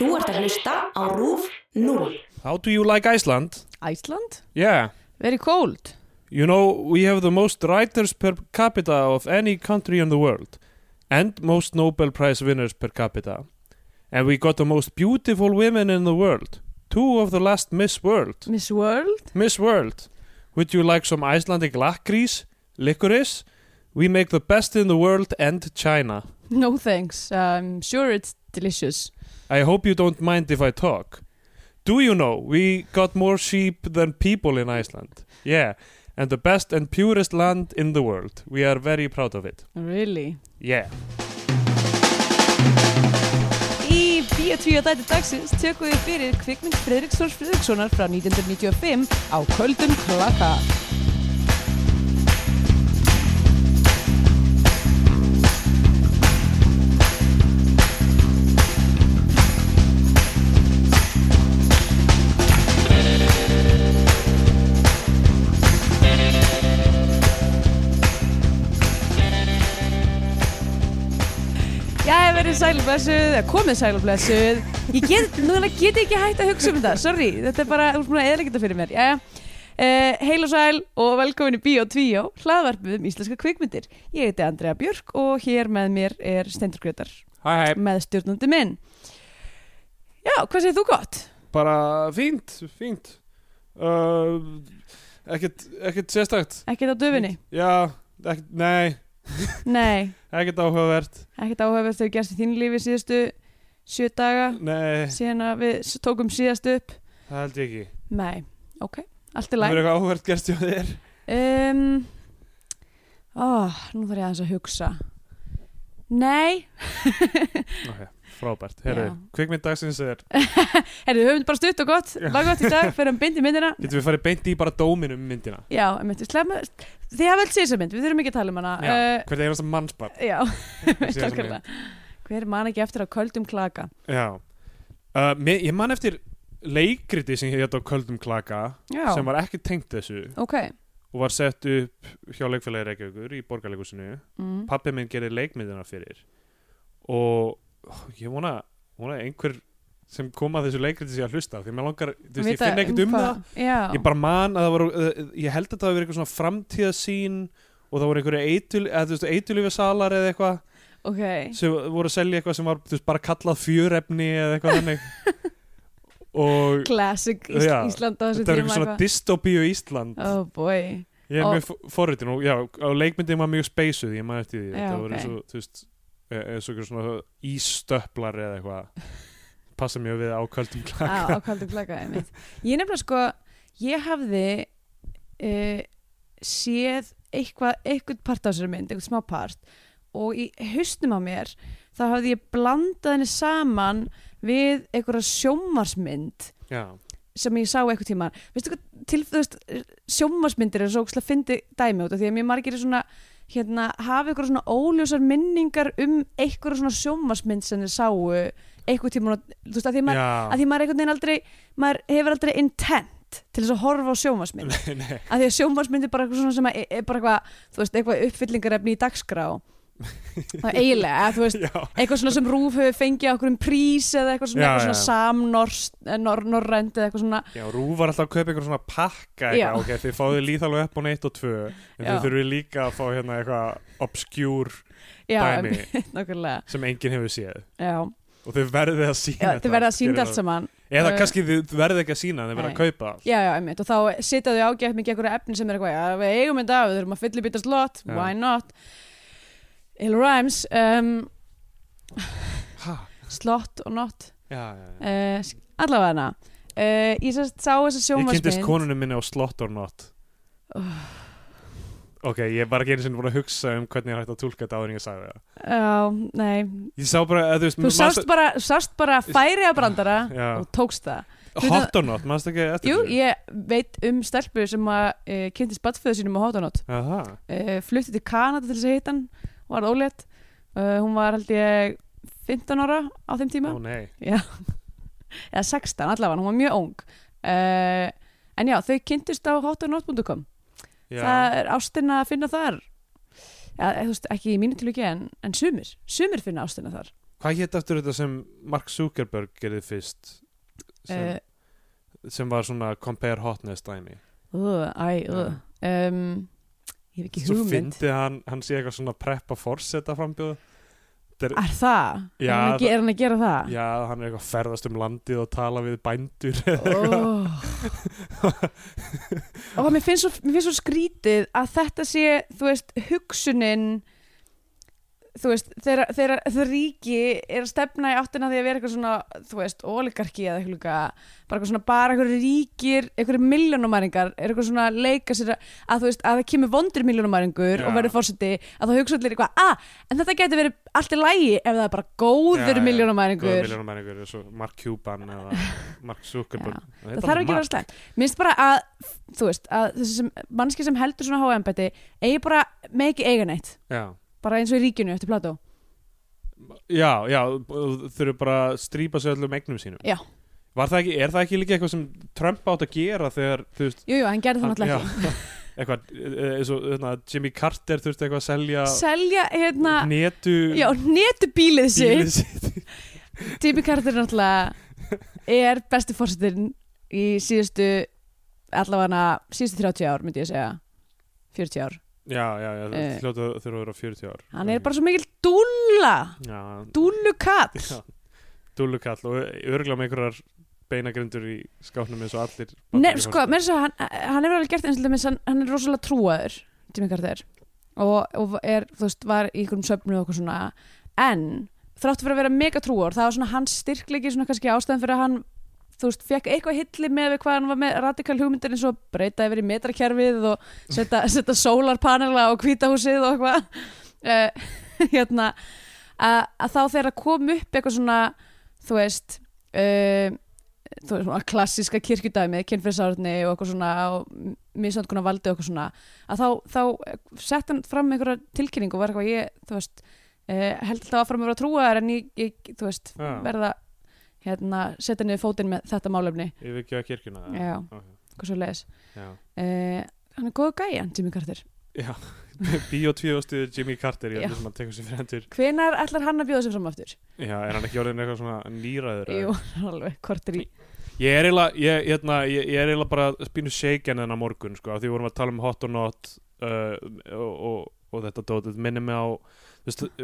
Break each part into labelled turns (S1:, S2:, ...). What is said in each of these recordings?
S1: Þú ert að hlusta á RÚF 0.
S2: How do you like Iceland?
S3: Iceland?
S2: Yeah.
S3: Very cold.
S2: You know, we have the most writers per capita of any country in the world. And most Nobel Prize winners per capita. And we got the most beautiful women in the world. Two of the last Miss World.
S3: Miss World?
S2: Miss World. Would you like some Icelandic lakrís? Licorice? We make the best in the world and China.
S3: No thanks. I'm sure it's delicious.
S2: I hope you don't mind if I talk. Do you know we got more sheep than people in Iceland? Yeah, and the best and purest land in the world. We are very proud of it.
S3: Really?
S2: Yeah.
S3: Í Bíotvíu dæti dagsins tökum við fyrir kvikmynd Fredriksson Fredrikssonar frá 1995 á Köldum Klaka. Sælblessuð, eða komið sælblessuð. Ég get, núna get ég ekki hægt að hugsa um þetta, sorry, þetta er bara, þú ert búin að eðlægja þetta fyrir mér. Jæja, uh, heil og sæl og velkomin í Bíó 2, hlaðvarpið um íslenska kvikmyndir. Ég heiti Andrea Björk og hér með mér er Steindur Grötar,
S2: Hæ, hæ.
S3: með stjórnandi minn. Já, hvað segir þú gott?
S2: Bara fínt, fínt. Uh, ekkert, ekkert sérstakt.
S3: Ekkert á döfinni?
S2: Já, ekkert, nei,
S3: Nei,
S2: ekkert áhugavert.
S3: ekkert áhugavert þegar gerst í þínu lífi síðustu sjö daga
S2: Nei,
S3: síðan að við tókum síðast upp.
S2: það held ég ekki.
S3: Nei, ok, allt er
S2: Það
S3: læg.
S2: verður eitthvað áhugavert gerst hjá þér.
S3: Um, ó, nú þarf ég aðeins að hugsa Nei
S2: Ok, frábært. Herru,
S3: Já.
S2: kvikmynd dagsins er,
S3: Herðu, höfum bara stutt og gott
S2: Já.
S3: Laggott í dag, fyrir um bind í myndina
S2: getum við farið beint í bara dómin um myndina.
S3: Já, við slema Þið hafa vel séð þessa mynd, við þurfum ekki að tala um hana
S2: Já,
S3: uh,
S2: hvert einasta mannsbarn.
S3: Já,
S2: séð þessa
S3: nákvæmlega. Hver man ekki eftir að köldum klaka
S2: Já uh, mér, Ég man eftir leikriti sem hétt á Köldum Klaka
S3: Já,
S2: sem var ekki tengt þessu
S3: ok
S2: og var sett upp hjá leikfélagi Reykjavíkur í borgarleikusinu
S3: mm.
S2: Pappi minn gerir leikmyndina fyrir og ég vona, vona einhver sem kom að þessu leikriti sé að hlusta því langar, þú veist, ég finn ekkert um, það.
S3: Já,
S2: ég bara man að það var uh, ég held að það hafi verið eitthvað svona framtíðasín og það voru einhverju eitulífisalar eða eitthvað
S3: ok.
S2: sem voru að selja eitthvað sem var veist, bara kallað fjörefni eða eitthvað þannig. Og
S3: Classic Ís
S2: Já,
S3: Ísland á þessu
S2: þetta
S3: tíma
S2: eitthvað svona dystopíu Ísland.
S3: Oh boy.
S2: Ég er
S3: og-
S2: mjög forritin og já, leikmyndin var mjög speysuð ég maður eftir því,
S3: Já,
S2: þetta voru
S3: ok.
S2: eins og þú veist, eins og eitthvað svona ístöplar eða eitthvað. Passa mjög við ákvöldum klaka.
S3: á kaldum klaka einmitt. ég nefnilega sko ég hafði uh, séð eitthvað eitthvað part á þessari mynd, eitthvað smá part og í haustum á mér þá hafði ég blandað henni saman við einhverja sjómarsmynd
S2: já,
S3: sem ég sá eitthvað tíma veistu hvað, til þú veist sjómarsmyndir er svo ógeðslega fyndi dæmi út af því að mér margir er svona hérna, hafa eitthvað svona óljósar minningar um eitthvað svona sjómarsmynd sem þið sáu eitthvað tíma, þú veist, að því maður að því maður einhvern veginn aldrei maður hefur aldrei intent til þess að horfa á sjómasmynd að því að sjómasmynd er bara eitthvað svona sem að, er bara eitthvað, þú veist, eitthvað uppfyllingarefni í dagskrá það er eiginlega, eða þú veist
S2: já,
S3: eitthvað svona sem Rúf hefur fengið okkur um prís eða eitthvað svona,
S2: Já,
S3: eitthvað svona samnorrend nor, norrænt eða eitthvað svona.
S2: Já, Rú var alltaf að kaupa eitthvað svona pakka eitthvað, ok, þið fáðu líðalveg upp á neitt og tvö en
S3: Já.
S2: þið þurfið líka að fá hérna eitthvað obskjúr Dæmi. sem enginn hefur séð.
S3: Já,
S2: og þið verðið að sína
S3: þið verða að
S2: Gerið
S3: allt saman.
S2: Eða
S3: Uh,
S2: kannski þið verðið ekki að sína þið verða að kaupa
S3: já, já, einmitt, og þá sitja þau ágætt mikið eitthvað efni sem er eitthvað, við eigum þetta við þurfum að slott,
S2: Já.
S3: why not Ill rhymes um, slott og not
S2: já.
S3: uh, allavega. Hana uh, ég sérst sá þessa
S2: Ég
S3: sjómasmynd
S2: kynntist konunum minni á Slot or Not Ok, ég var ekki einu sinni búin að hugsa um hvernig ég hægt að tólka þetta áður en ég sagði það.
S3: Já, nei.
S2: Ég sá bara, að, þú veist
S3: þú sást bara, sást bara færi að brandara
S2: Já.
S3: og tókst það.
S2: Hot or Not, mannst ekki eftir
S3: jú,
S2: þessu?
S3: ég veit um stelpu sem að uh, kynntist badföðu sínum á hátanót
S2: Aha,
S3: uh, flutti til Kanada til þess að hitta hann var ólétt. Uh, hún var held ég 15 ára á þeim tíma.
S2: Ó nei.
S3: Eða 16 allavega, hún var mjög ung. Uh, en já, þau kynntist á hátanót.com
S2: Já,
S3: það er ástina að finna þar. Ja, þú veist, ekki í mínu tilviki en, en sumir, sumir finna ástina þar.
S2: Hvað hétt eftir þetta sem Mark Zuckerberg gerði fyrst? Sem,
S3: uh,
S2: sem var svona compare hotness dæmi.
S3: Uh, æ, uh. Ég hef ekki
S2: svo
S3: hugmynd
S2: fyndi hann, hann sé eitthvað svona preppa forseta frambjóð
S3: Er það?
S2: Já,
S3: er, hann er hann að gera það?
S2: já, hann er eitthvað að ferðast um landið og tala við bændur
S3: oh. og mér finnst, svo, mér finnst svo skrítið að þetta sé, þú veist, hugsunin þú veist, þegar, ríki er að stefna í áttina því að vera eitthvað svona, þú veist, oligarki eða eitthvað bara eitthvað svona bara eitthvað ríkir, eitthvað miljónumæringar er eitthvað svona að leika sér að, að þú veist, að það kemur vondur miljónumæringur
S2: Já.
S3: og verður fórseti, að þá hugsa allir eitthvað ah, en þetta getur verið allt í lægi ef það er bara góður miljónumæringur
S2: miljónumæringur eins og Mark Cuban eða Mark Zuckerberg.
S3: Það þarf ekki að vera slæmt. Minnst bara að, þú veist, að þessi sem, mannski sem heldur svona háembæti eigi bara með ekki eiga neitt.
S2: Já,
S3: bara eins og í ríkinu eftir Plató
S2: já, já þurfu bara að strýpa sig öllum eignum sínum.
S3: Já.
S2: Var það ekki, er það ekki líka eitthvað sem Trump átt að gera þegar, þú veist
S3: Jú, jú, hann gerði það náttúrulega ekki.
S2: Já, eitthvað, eh, eins og hérna, Jimmy Carter þurfti eitthvað að selja
S3: Selja, hérna,
S2: netu
S3: já, netu bílið sig
S2: bílið sitt.
S3: Jimmy Carter náttúrulega er besti fórsetin í síðustu allavega síðustu 30 ár, myndi ég segja. 40 ár
S2: já, já, já, það
S3: Eh.
S2: hljóta þurfa að vera 40 ár.
S3: hann er bara svo mikil dúlla. Dúllukall
S2: dúllukall og örgulega með einhverjar beinagrindur í skápnum eins og allir
S3: Nei, sko, mér svo, hann, hann er alveg gert eins og dæmis, hann, hann er rosalega trúaður Jimmy Carter og, og er, þú veist, var í einhverjum söfnu og okkur svona. En þráttu fyrir að vera mega trúaður það var svona hans styrklegi svona kannski ástæðan fyrir að hann þú veist, fekk eitthvað hilli með hvað hann var með radikal hugmyndir eins og breyta yfir í metrakerfið og setja, setja sólarpanela á hvítahúsið og eitthvað uh, hérna að, að þá þegar að kom upp eitthvað svona þú veist uh, þú veist, svona klassíska kirkjudæmi kynfyrsárni og eitthvað svona og misandkunar valdi og eitthvað svona að þá, þá sett hann fram einhverja tilkynningu og var eitthvað ég, þú veist uh, held alltaf áfram að vera trúaðar en ég, ég þú veist,
S2: Já.
S3: verða hérna, setja niður fótinn með þetta málefni
S2: kirkjuna eða?
S3: Já. Hvað svo leiðis uh, hann er góð gæja, Jimmy Carter
S2: Já, Bíó 2 ástuðu Jimmy Carter ég sem að tekur sér fyrir hendur
S3: hvenar ætlar hann að bjóða sig fram aftur?
S2: Já, er hann ekki orðin eitthvað svona nýræður? eða?
S3: Jú, alveg, kortir í
S2: Ég er eiginlega, ég, hérna, ég, ég er eiginlega bara spínu shaken þennan morgun, sko, af því við vorum að tala um hot or not uh, og, og, og þetta dót, þetta minnir mig á,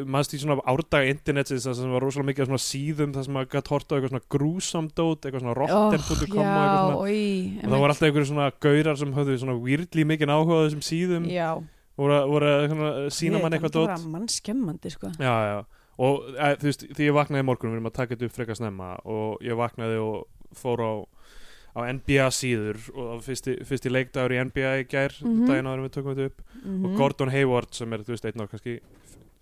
S2: mannst í svona árdaga internetsins það sem var rosalega mikið svona síðum það sem maður gætt horta á eitthvað svona grúsam dót, eitthvað svona rotter.com og svona,
S3: oi,
S2: og það var alltaf einhverju svona gaurar sem höfðu svona weirdly mikið áhuga á þessum síðum,
S3: já,
S2: voru, voru svona, sína mann eitthvað dót.
S3: það var mannskemmandi sko.
S2: Já, já, og e, þú veist, því ég vaknaði í morgun, við erum að taka þetta upp frekar snemma og ég vaknaði og fór á, á NBA síður og það var fyrsti, fyrsti leikdagur í NBA í gær,
S3: Mhm.
S2: daginn áður við tökum þetta upp
S3: mm
S2: og Gordon Hayward sem er, þú veist, einn af kannski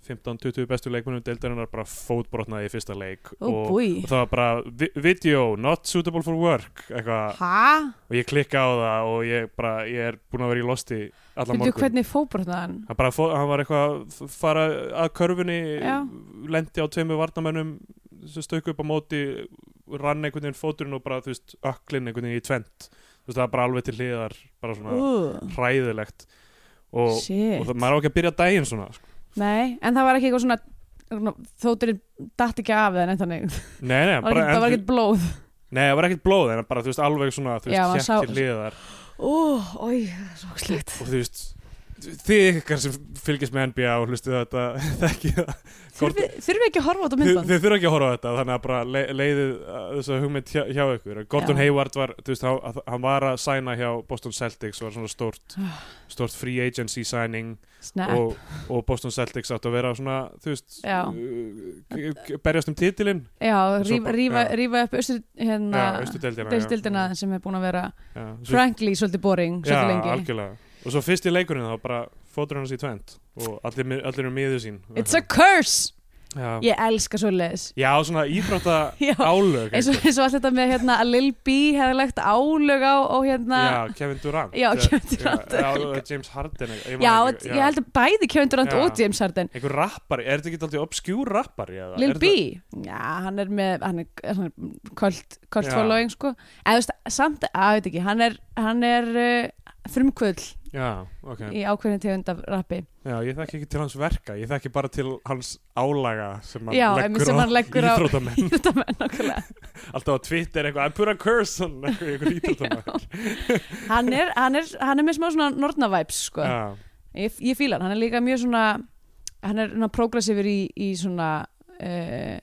S2: 15-20 bestu leikmennum deildarinnar bara fótbrotnaði í fyrsta leik
S3: Ó,
S2: og, og það var bara vi video, not suitable for work og ég klikka á það og ég bara, ég er búin að vera í losti allan morgun.
S3: hvernig fóbrotnaðan?
S2: hann, bara fó, hann var eitthvað að fara að körfunni
S3: Já.
S2: lendi á tveimu varnamönnum sem stöku upp á móti rann einhvern veginn fóturinn og bara þú veist öklinn einhvern veginn í tvent þú veist það var bara alveg til hliðar bara svona
S3: Uh,
S2: hræðilegt. Og, og það, maður á ekki að byrja daginn svona sko.
S3: Nei, en það var ekki eitthvað svona, þótturinn datt ekki af eða neitt þannig.
S2: Nei, nei,
S3: það var
S2: bara,
S3: ekki- það var
S2: en,
S3: ekki blóð.
S2: Nei, það var ekkert blóð en bara þú veist alveg svona þú veist
S3: maður
S2: hétt
S3: sá-
S2: til hliðar
S3: Ó, oi, svo slegt
S2: og þú veist þið ykkar sem fylgist með NBA og hlustið þetta
S3: þurfi ekki að horfa á þetta myndband?
S2: þið þurfa ekki að horfa á þetta þannig að bara le leiðið uh, þessa hugmynd hjá, hjá ykkur. Gordon
S3: Já.
S2: Hayward var, þú veist, hann, hann var að sæna hjá Boston Celtics og var svona stórt stórt free agency signing og, og Boston Celtics átt að vera svona, þú veist uh, berjast um titilinn.
S3: Já, rífa, rífa, rífa upp austur, hérna, sem er búin að vera
S2: já,
S3: frankly svolítið boring svolítið lengi.
S2: algjörlega og svo fyrst í leikurinn þá bara fótur hans í tvent og allir, allir eru miður sín
S3: It's a curse!
S2: já.
S3: Ég elska svoleiðis
S2: já, svona
S3: Já,
S2: álög
S3: eins og, allt þetta með hérna að Lil B hefði legt álög á og hérna
S2: Já, Kevin Durant
S3: Já, Kevin Durant.
S2: Já, James Harden ég
S3: Já,
S2: ekki-
S3: ég held að bæði Kevin Durant
S2: Já.
S3: og James Harden
S2: Einhver rappari, er þetta ekki alltaf obskjúr rappari? Eða?
S3: Lil B, já, hann er með hann er, hann er kvöld
S2: Já.
S3: following sko, eða þú veist, samt, að veit ekki hann er, hann er uh, frumkvöld
S2: Já, ok
S3: í ákveðin tegund af rappi
S2: Já, ég þekki ekki til hans verka, ég þekki bara til hans álaga sem hann
S3: Já,
S2: leggur
S3: sem
S2: á íþróttamenn. Alltaf á Twitter eitthvað, I put a curse on eitthvað, eitthvað íþróttamenn
S3: hann, er, hann, er, hann er með smá svona nortna vibes sko. Ég, ég fíla hann, hann er líka mjög svona hann er progressífur í, í svona uh,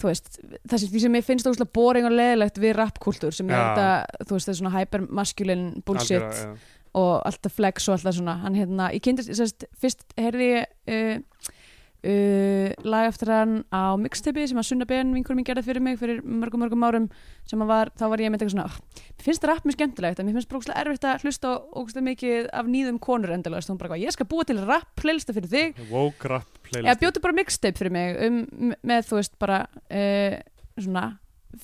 S3: þú veist það sem, sem ég finnst óslega boring og leðilegt við rapkultúr sem er
S2: Já.
S3: þetta þú veist það er svona hypermasculine bullshit
S2: algjörlega, já.
S3: Og alltaf flex og alltaf svona. Hann hérna, ég kynntist, sérst, fyrst heyrði ég uh, uh, lag eftir hann á mixtape sem að Sunna Ben vinkur mín gerði fyrir mig fyrir mörgum mörgum árum sem að var, þá var ég með eitthvað svona oh, mér finnst rap mjög skemmtilegt en mér finnst bara ógeðslega erfitt að hlusta og ógstlega mikið af nýðum konur endilega, hún bara, ég skal búa til rap playlista fyrir þig.
S2: Woke rap
S3: Eða
S2: playlist
S3: bjóti bara mixtape fyrir mig um, með þú veist bara uh, svona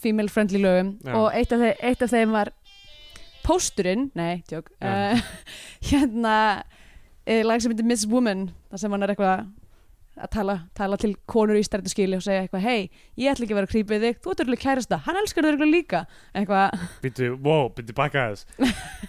S3: female friendly lögum.
S2: Já.
S3: og eitt af, þeim, eitt af þeim var pósturinn, nei, tjók uh, hérna uh, lag sem heitir Miss Woman þar sem hann er eitthvað að tala, tala til konur í stærtu skili og segja eitthvað, hei, ég ætla ekki að vera að creepið þig. Þú ert örgulega kærasta, hann elskar þau örgulega líka. Eitthvað,
S2: Býttu, wow, býttu baka þess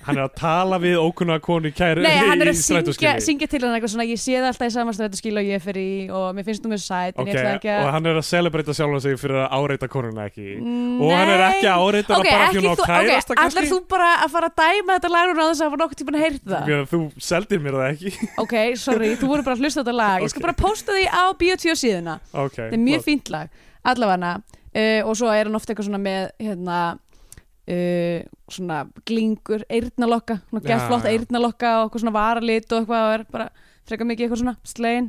S2: Hann er að tala við ókunna konu kæri
S3: nei, hann er
S2: í
S3: að syngja, syngja til hann eitthvað svona, ég sé það alltaf í sama stærtu skili og ég fer í og mér finnst þú mjög sæt, en
S2: Ok,
S3: ég ætla ekki að
S2: og hann er að celebrata sjálfan sig fyrir að áreita konuna ekki.
S3: Mm,
S2: Og hann er
S3: nei.
S2: ekki að áreita
S3: Ok,
S2: hana bara
S3: ekki
S2: kærasta
S3: ok,
S2: kannski.
S3: allar þú bara að fara að dæma þetta lag og þess að hafa nokkuð tíma að heyrta
S2: Þú seldir mér það ekki.
S3: Ok, sorry, þú voru bara að hlusta þetta lag. Ég skal bara posta því á Bíotvíu síðuna.
S2: Ok,
S3: Þetta er mjög fínt lag, allavega. Uh, og svo er hann ofta eitthvað svona með hérna uh, svona glingur, eyrnalokka svona
S2: Já,
S3: gett flott
S2: já.
S3: eyrnalokka og eitthvað svona varalit og eitthvað og er bara frekar mikið eitthvað svona slegin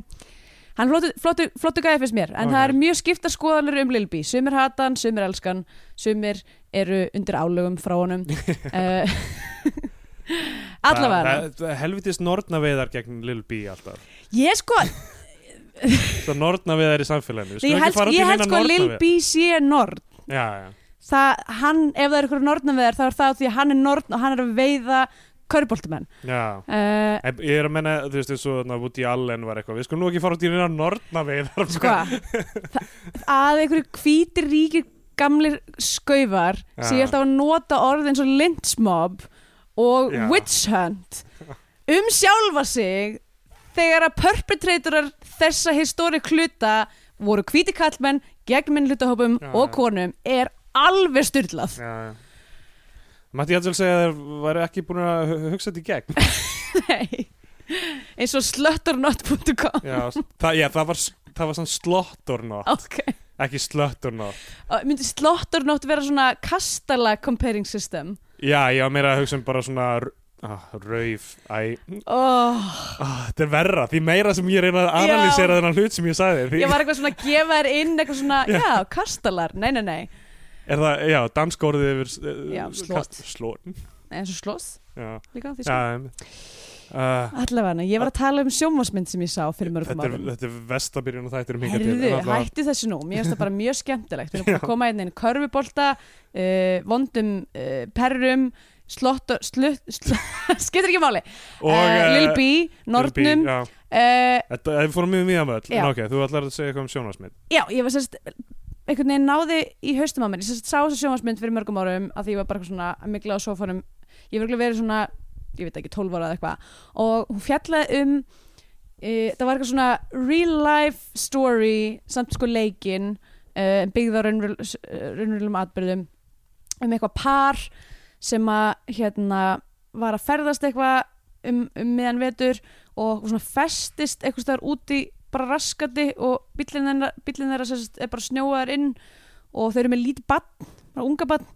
S3: Hann flottu, flottu, flottu gæði fyrst mér en
S2: Ok.
S3: það er mjög skipta skoðanir um Lil B. Sumir hata hann, sumir elskan sumir eru undir álögum frá honum. Uh, allavega.
S2: Það- það- Helvitis nortnaveiðar gegn Lil B alltaf.
S3: Ég sko,
S2: Það nortnaveiðar í samfélaginu.
S3: Ég held, ég held sko Lil B sé
S2: já
S3: það, hann, ef það er ykkur nortnaveðar þá er það því að hann er nortn og hann er að veiða körboltumenn
S2: Já.
S3: Uh,
S2: En Ég er að menna, þú veist, eins og þarna Woody Allen var eitthvað Við skulum nú ekki fara út í reyna nortnaveiðar
S3: sko það- að einhverju hvítir ríkir gamlir skaufar
S2: Já.
S3: sem ég alltaf að nota orð eins og lynchmob og
S2: Já.
S3: witch hunt um sjálfa sig þegar að perpetratorar þessa historik hluta voru hvíti kallmenn gegn minn hlutahópum
S2: Já,
S3: og konum er alveg styrlað
S2: Já, já. Mætti ég að segja að þeir væri ekki búin að hu- hugsa þetta í gegn.
S3: Nei. eins og sluttornot.com
S2: Já, það, það var, það var svona slottornot.
S3: Ok.
S2: Ekki slottornot
S3: Og myndi slottornot vera svona kastala comparing system?
S2: Já, ég var meira að hugsa um bara svona ah, Rauf, æ
S3: oh,
S2: ah, Þetta er verra, því meira sem ég reyna að analýsera þennan hlut sem ég sagði því,
S3: ég var eitthvað svona að gefa þér inn eitthvað svona, já, kastalar. Nei, nei, nei,
S2: Er það, já, dansk orðið yfir uh,
S3: Já, slot.
S2: Slot.
S3: Eins og
S2: Já,
S3: líka, því
S2: já
S3: sko.
S2: uh,
S3: allavega, ég var að tala um sjómasmynd sem ég sá fyrir mörgum
S2: er,
S3: árum.
S2: þetta er vestabyrjun og þættir um hingað til
S3: Herðu, hættu þessu nú, mér finnst það bara mjög skemmtilegt. Við erum búin að koma inn einn körfubolta uh, vondum uh, perrum slottor slutt, slutt, skiptir ekki máli.
S2: Og,
S3: uh,
S2: eh,
S3: Lil B,
S2: Lil B,
S3: Nortnum uh,
S2: Þetta, við fórum mjög mjög með öll. En ok, þú ætlar að segja eitthvað um sjónvarsmynd
S3: Já, ég var sérst einhvern veginn náði í haustum á mér. Ég sérst sá þessa sjónvarsmynd fyrir mörgum árum að því ég var bara svona mikla á sofanum ég var ekki verið svona, ég veit ekki, 12 ára eða eitthvað. Og hún fjallaði um e, það var eitthvað svona real life story samt sko leikin byggð á raunverulegum atbyrðum um eitthvað par sem að hérna var að ferðast eitthvað um, um miðan vetur og svona festist eitthvað staðar úti bara raskandi og bíllinn þeirra, bíllinn þeirra sagt er bara snjóaðar inn og þau eru með lítið bann, bara unga bann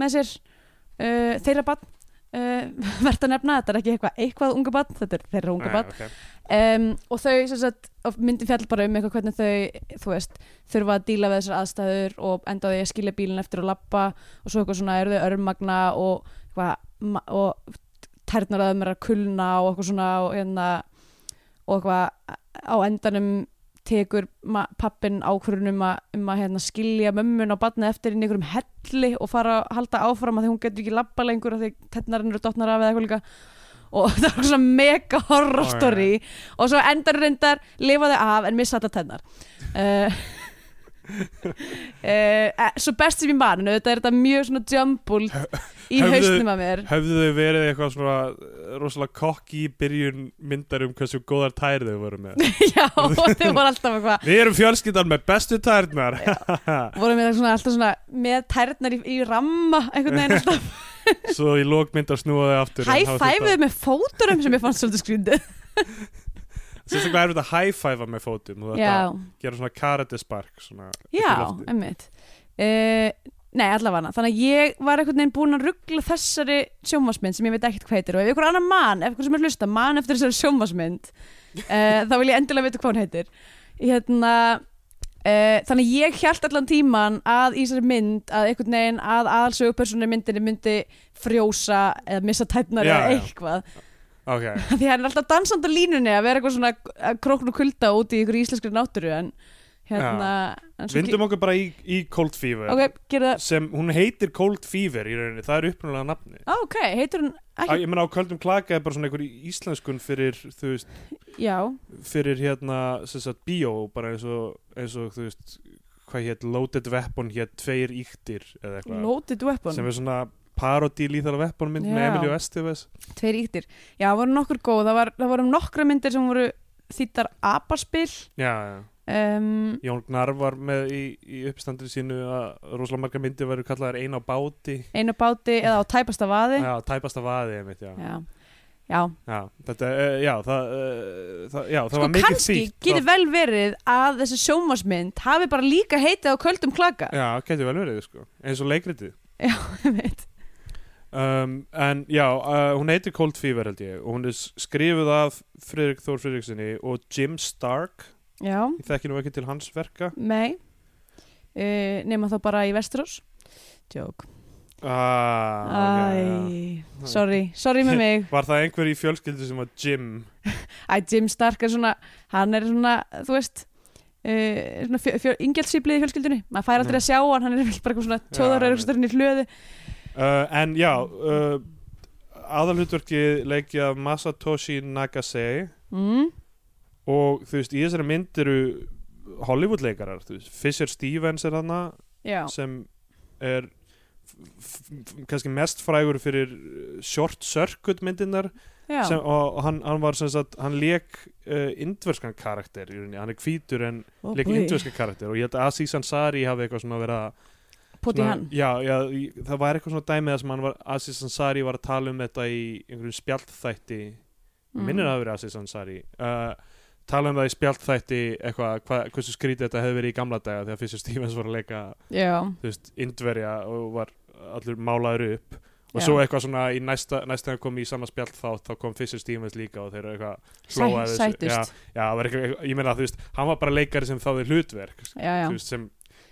S3: með sér uh, þeirra bann uh, verðt að nefna, þetta er ekki eitthvað eitthvað unga bann, þetta er þeirra unga bann
S2: okay.
S3: Um, og þau sagt og myndi fjall bara um eitthvað hvernig þau veist, þurfa að díla við þessar aðstæður og enda á því að skilja bílinn eftir að lappa og svo eitthvað svona eru þau örmagna og og tærnar að þeim er að kulna og eitthvað svona og, hérna, og eitthvað á endanum tekur pappin ákvörðun um að, hérna, skilja mömmun á batni eftir inn í einhverjum helli og fara að halda áfram að því hún getur ekki labba lengur að því tennarinn eru dottnar af eða eitthvað líka og það er svona mega horror
S2: Ó, já.
S3: story og svo endar reyndar lifa þau af en missa þetta tennar uh, uh, Svo best sem ég man auðvitað er þetta mjög svona jumbled í
S2: Höfðu-
S3: hausnum að mér.
S2: Höfðu þau verið eitthvað svona eh, rosalega kokki í byrjun myndar um hversu góðar tær þau voru með?
S3: Já, og þau voru alltaf eitthvað
S2: Við erum fjölskyldan með bestu tærnar.
S3: Voru með svona, alltaf svona með tærnar í, í ramma einhvern veginn alltaf.
S2: Svo í lókmyndar snúa þau aftur
S3: High-five með fóturum sem ég fannst svolítið skrýndið.
S2: Sérstaklega er þetta að high-five með fótum Þú
S3: Já,
S2: þetta gera svona karate spark svona upp í
S3: já, emmitt uh, Nei, allavega. Þannig að ég var einhvern veginn búin að ruggla þessari sjómasmynd sem ég veit ekkert hvað heitir og ef ykkur annar mann, ef ykkur sem er hlusta mann eftir þessari sjómasmynd uh, þá vil ég endilega vita hvað hún heitir. Hérna uh, þannig að ég hjælt allan tíman að í þessari mynd að einhvern veginn að aðalsögupersonu myndinni myndi frjósa eða missa tætnar eða eitthvað.
S2: Ok,
S3: því hann er alltaf dansand á línunni að vera eitthvað svona krókn og kulda út í ykkur íslenskri náttúru en hérna
S2: vindum okkur bara í, í Cold Fever
S3: ok, gera það.
S2: sem hún heitir Cold Fever í rauninni, það er upprunalega nafni
S3: Á, ok, heitur hún ekki,
S2: Ég meina á Köldum Klaka er bara svona einhver íslenskun fyrir, þú veist,
S3: já,
S2: fyrir hérna, sem sagt, bíó bara eins og, eins og, þú veist hvað hétt, Loaded Weapon hétt Tveir Íktir eða eitthvað. Sem er svona parodí lýþala Weapon mynd með
S3: Já.
S2: Emilio Estevez.
S3: Tveir íktir, já, voru nokkur góð. Það, var, það voru nokkra myndir sem voru þýttar apaspil.
S2: Já, já
S3: um,
S2: Jón Gnar var með í, í uppstandri sínu að rosalega margar myndir verður kallaðar ein á báti.
S3: Einu báti eða á tæpasta vaði.
S2: Já, tæpasta vaði, einmitt, já.
S3: Já, já.
S2: Já, þetta, uh, já, það, uh, það, já, það
S3: sko
S2: var mikið
S3: kannski
S2: þýtt
S3: getur vel verið að þessi sjómasmynd hafi bara líka heitið á köldum klaka.
S2: Já, getur vel verið, sko, eins og leikritið.
S3: Veit
S2: um, En já, uh, hún heitir Cold Fever held ég og hún er skrifuð af Friðrik Þór Friðriksinni og Jim Stark
S3: já,
S2: ég þekki nú ekki til hans verka.
S3: Mei uh, nema þá bara í Vestrós Jók
S2: ah, okay.
S3: Æ, sorry, sorry með mig.
S2: Var það einhver í fjölskyldu sem var Jim?
S3: Æ, Jim Stark er svona hann er svona, þú veist uh, fjö, ingjaldsýblið í fjölskyldunni. Maður fær aldrei
S2: Nei.
S3: að sjá hann, hann er bara eitthvað svona tjóðar
S2: Já,
S3: í hlöðu.
S2: Uh, En já aðalhutverki leikið af Masatoshi Nagase.
S3: Mm,
S2: og þú veist, í þessari mynd eru Hollywood leikarar, þú veist, Fisher Stevens er hana
S3: já,
S2: sem er kannski mest frægur fyrir Short Circuit myndirnar
S3: já,
S2: sem, og, og hann, hann var sem sagt hann leik uh, indverskan karakter í hann er hvítur en
S3: oh,
S2: leik indverskan karakter. Og ég held að Aziz Ansari hafi eitthvað svona verið að
S3: poti
S2: svona-
S3: hann.
S2: Já, já, í- það var eitthvað svona dæmið sem hann var, Aziz Ansari var að tala um þetta í einhverjum spjaldþætti.
S3: Mm.
S2: minnir að það hafi verið Aziz Ansari. Uh, tala um það í spjaldþætti eitthvað, hva, hversu skrítið þetta hefði verið í gamla daga þegar Fisher Stevens var að leika veist, indverja og var allur málaður upp. Og
S3: Já.
S2: svo eitthvað svona í næsta, næsta kom í sama spjald þá, þá kom Fisher Stevens líka og þeir eru eitthvað að þessu.
S3: sætust.
S2: Já, já, eitthvað, ég meina þú veist hann var bara leikari sem þáði hlutverk
S3: já, já.
S2: þú veist, sem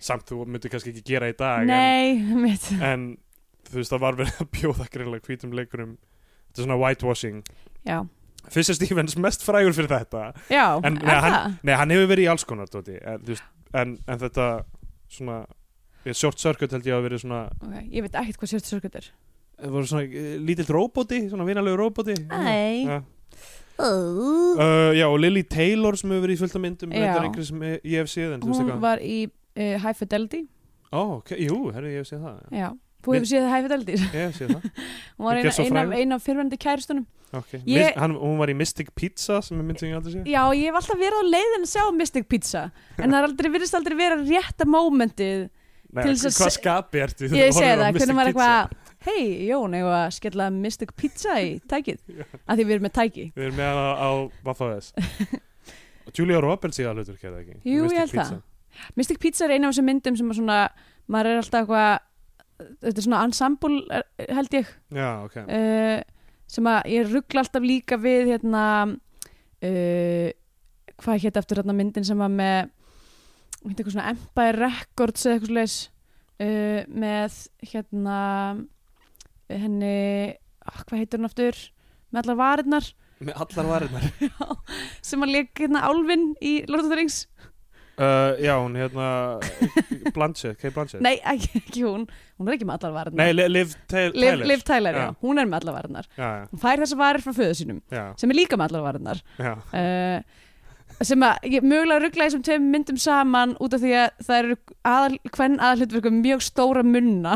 S2: samt þú myndir kannski ekki gera í dag en,
S3: nei, mitt
S2: en þú veist það var verið að bjóða greinlega hvítum leikurum. Þetta er svona whitewashing.
S3: Já,
S2: Fisher Stevens mest frægur fyrir þetta.
S3: Já,
S2: En,
S3: er
S2: hann-
S3: það?
S2: nei, hann hefur verið í alls konar dóti, en, þú veist, en, en þetta svona short circuit held ég að verið svona
S3: Okay, ég veit ekkert hvað sérst sörgut er.
S2: Það voru svona lítill róbóti, svona vinalegu róbóti
S3: Æ.
S2: ja. uh, já og Lily Taylor sem hefur verið í fullt af myndum ég hef séð
S3: hún var í uh, High Fidelity.
S2: Ó, ok, jú, herri, ég hef séð það. Já.
S3: já, þú hefur séð High Fidelity
S2: ég hef séð það.
S3: Hún var eina, af fyrrandi kæristunum
S2: okay.
S3: Ég-
S2: hann, hún var í Mystic Pizza sem er mynd sem ég aldrei séð.
S3: Já, ég hef alltaf verið á leiðin að sjá Mystic Pizza. En það er aldrei, virðist aldrei vera rétta mómentið
S2: hvað skapi ertu
S3: ég segi það, hvernig maður eitthvað hei, Jón, ég var að skella Mystic Pizza í tækið? Að því við erum með tæki.
S2: Við erum með hana á Vaffaðes Julia Roberts í aðlutur kæða ekki?
S3: Jú,
S2: Mystic
S3: ég held
S2: Pizza.
S3: það. Mystic Pizza er eina af þessum myndum sem maður er alltaf eitthvað þetta er svona ensemble held ég.
S2: Já, ok.
S3: Uh, sem að ég ruggla alltaf líka við hérna uh, hvað hétt eftir hérna myndin sem var með myndi eitthvað svona Empire Records eða eitthvað slags uh, með hérna henni ah, hvað heitir hún aftur? Með allar varirnar.
S2: Með allar varirnar.
S3: Sem að leik hérna Álfin í Lord of the Rings
S2: uh, já, hún hérna Blanchett, Kay Blanchett.
S3: Nei, ekki, ekki hún, hún er ekki með allar varirnar
S2: Nei, Li- Liv
S3: Liv,
S2: Tyler.
S3: Liv Tyler, já.
S2: Já.
S3: hún er með allar varirnar
S2: Já,
S3: hún fær þessar varir frá föðu sínum
S2: já,
S3: sem er líka með allar varirnar
S2: já,
S3: uh, sem að ég mögulega ruggla þessum tveim myndum saman út af því að það eru aðal, hvern aðalhlutverku mjög stóra munna.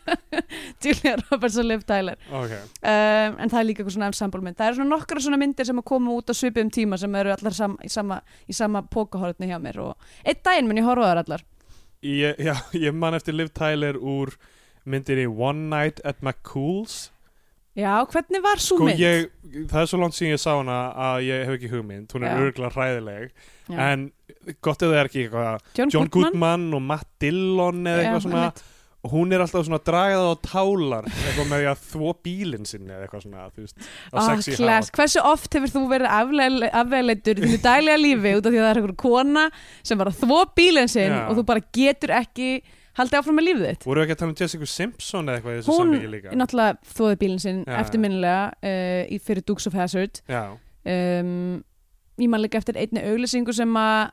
S3: Julia Roberts og Liv Tyler.
S2: Ok,
S3: um, en það er líka eitthvað svona ensemble mynd. Það eru svona nokkra svona myndir sem að koma út á svipum tíma sem eru allar sam, í sama, í sama pókahortni hjá mér og einn daginn mun ég horfa þar allar.
S2: Ég, já, ég man eftir Liv Tyler úr myndinni One Night at McCool's
S3: já, hvernig var svo
S2: sko
S3: mynd?
S2: ég, það er svo langt síðan ég sá hana að ég hef ekki hugmynd, hún er
S3: Já.
S2: örgulega hræðileg
S3: Já.
S2: en gott ef það er ekki eitthvað
S3: John,
S2: John Goodman, og Matt Dillon eða eitthvað svona og hún er alltaf svona dragað á tálar eitthvað með því að þvó bílinn sinni eða eitthvað svona, þú veist, á
S3: Ah,
S2: sexy
S3: class.
S2: hát
S3: hversu oft hefur þú verið afvegleitur í þínu daglega lífi út af því að það er einhver kona sem var að þvó bílinn sinn
S2: Já.
S3: og þú bara getur ekki haldið áfram með lífið þitt?
S2: Voru ekki að tala um Jessica Simpson eða eitthvað í þessu
S3: hún
S2: samviki líka?
S3: náttúrulega þvóði bílinn sinn
S2: Já.
S3: eftirminnilega uh, í fyrir Dukes of Hazzard.
S2: Já,
S3: um, ég man líka eftir einni auglýsingu sem að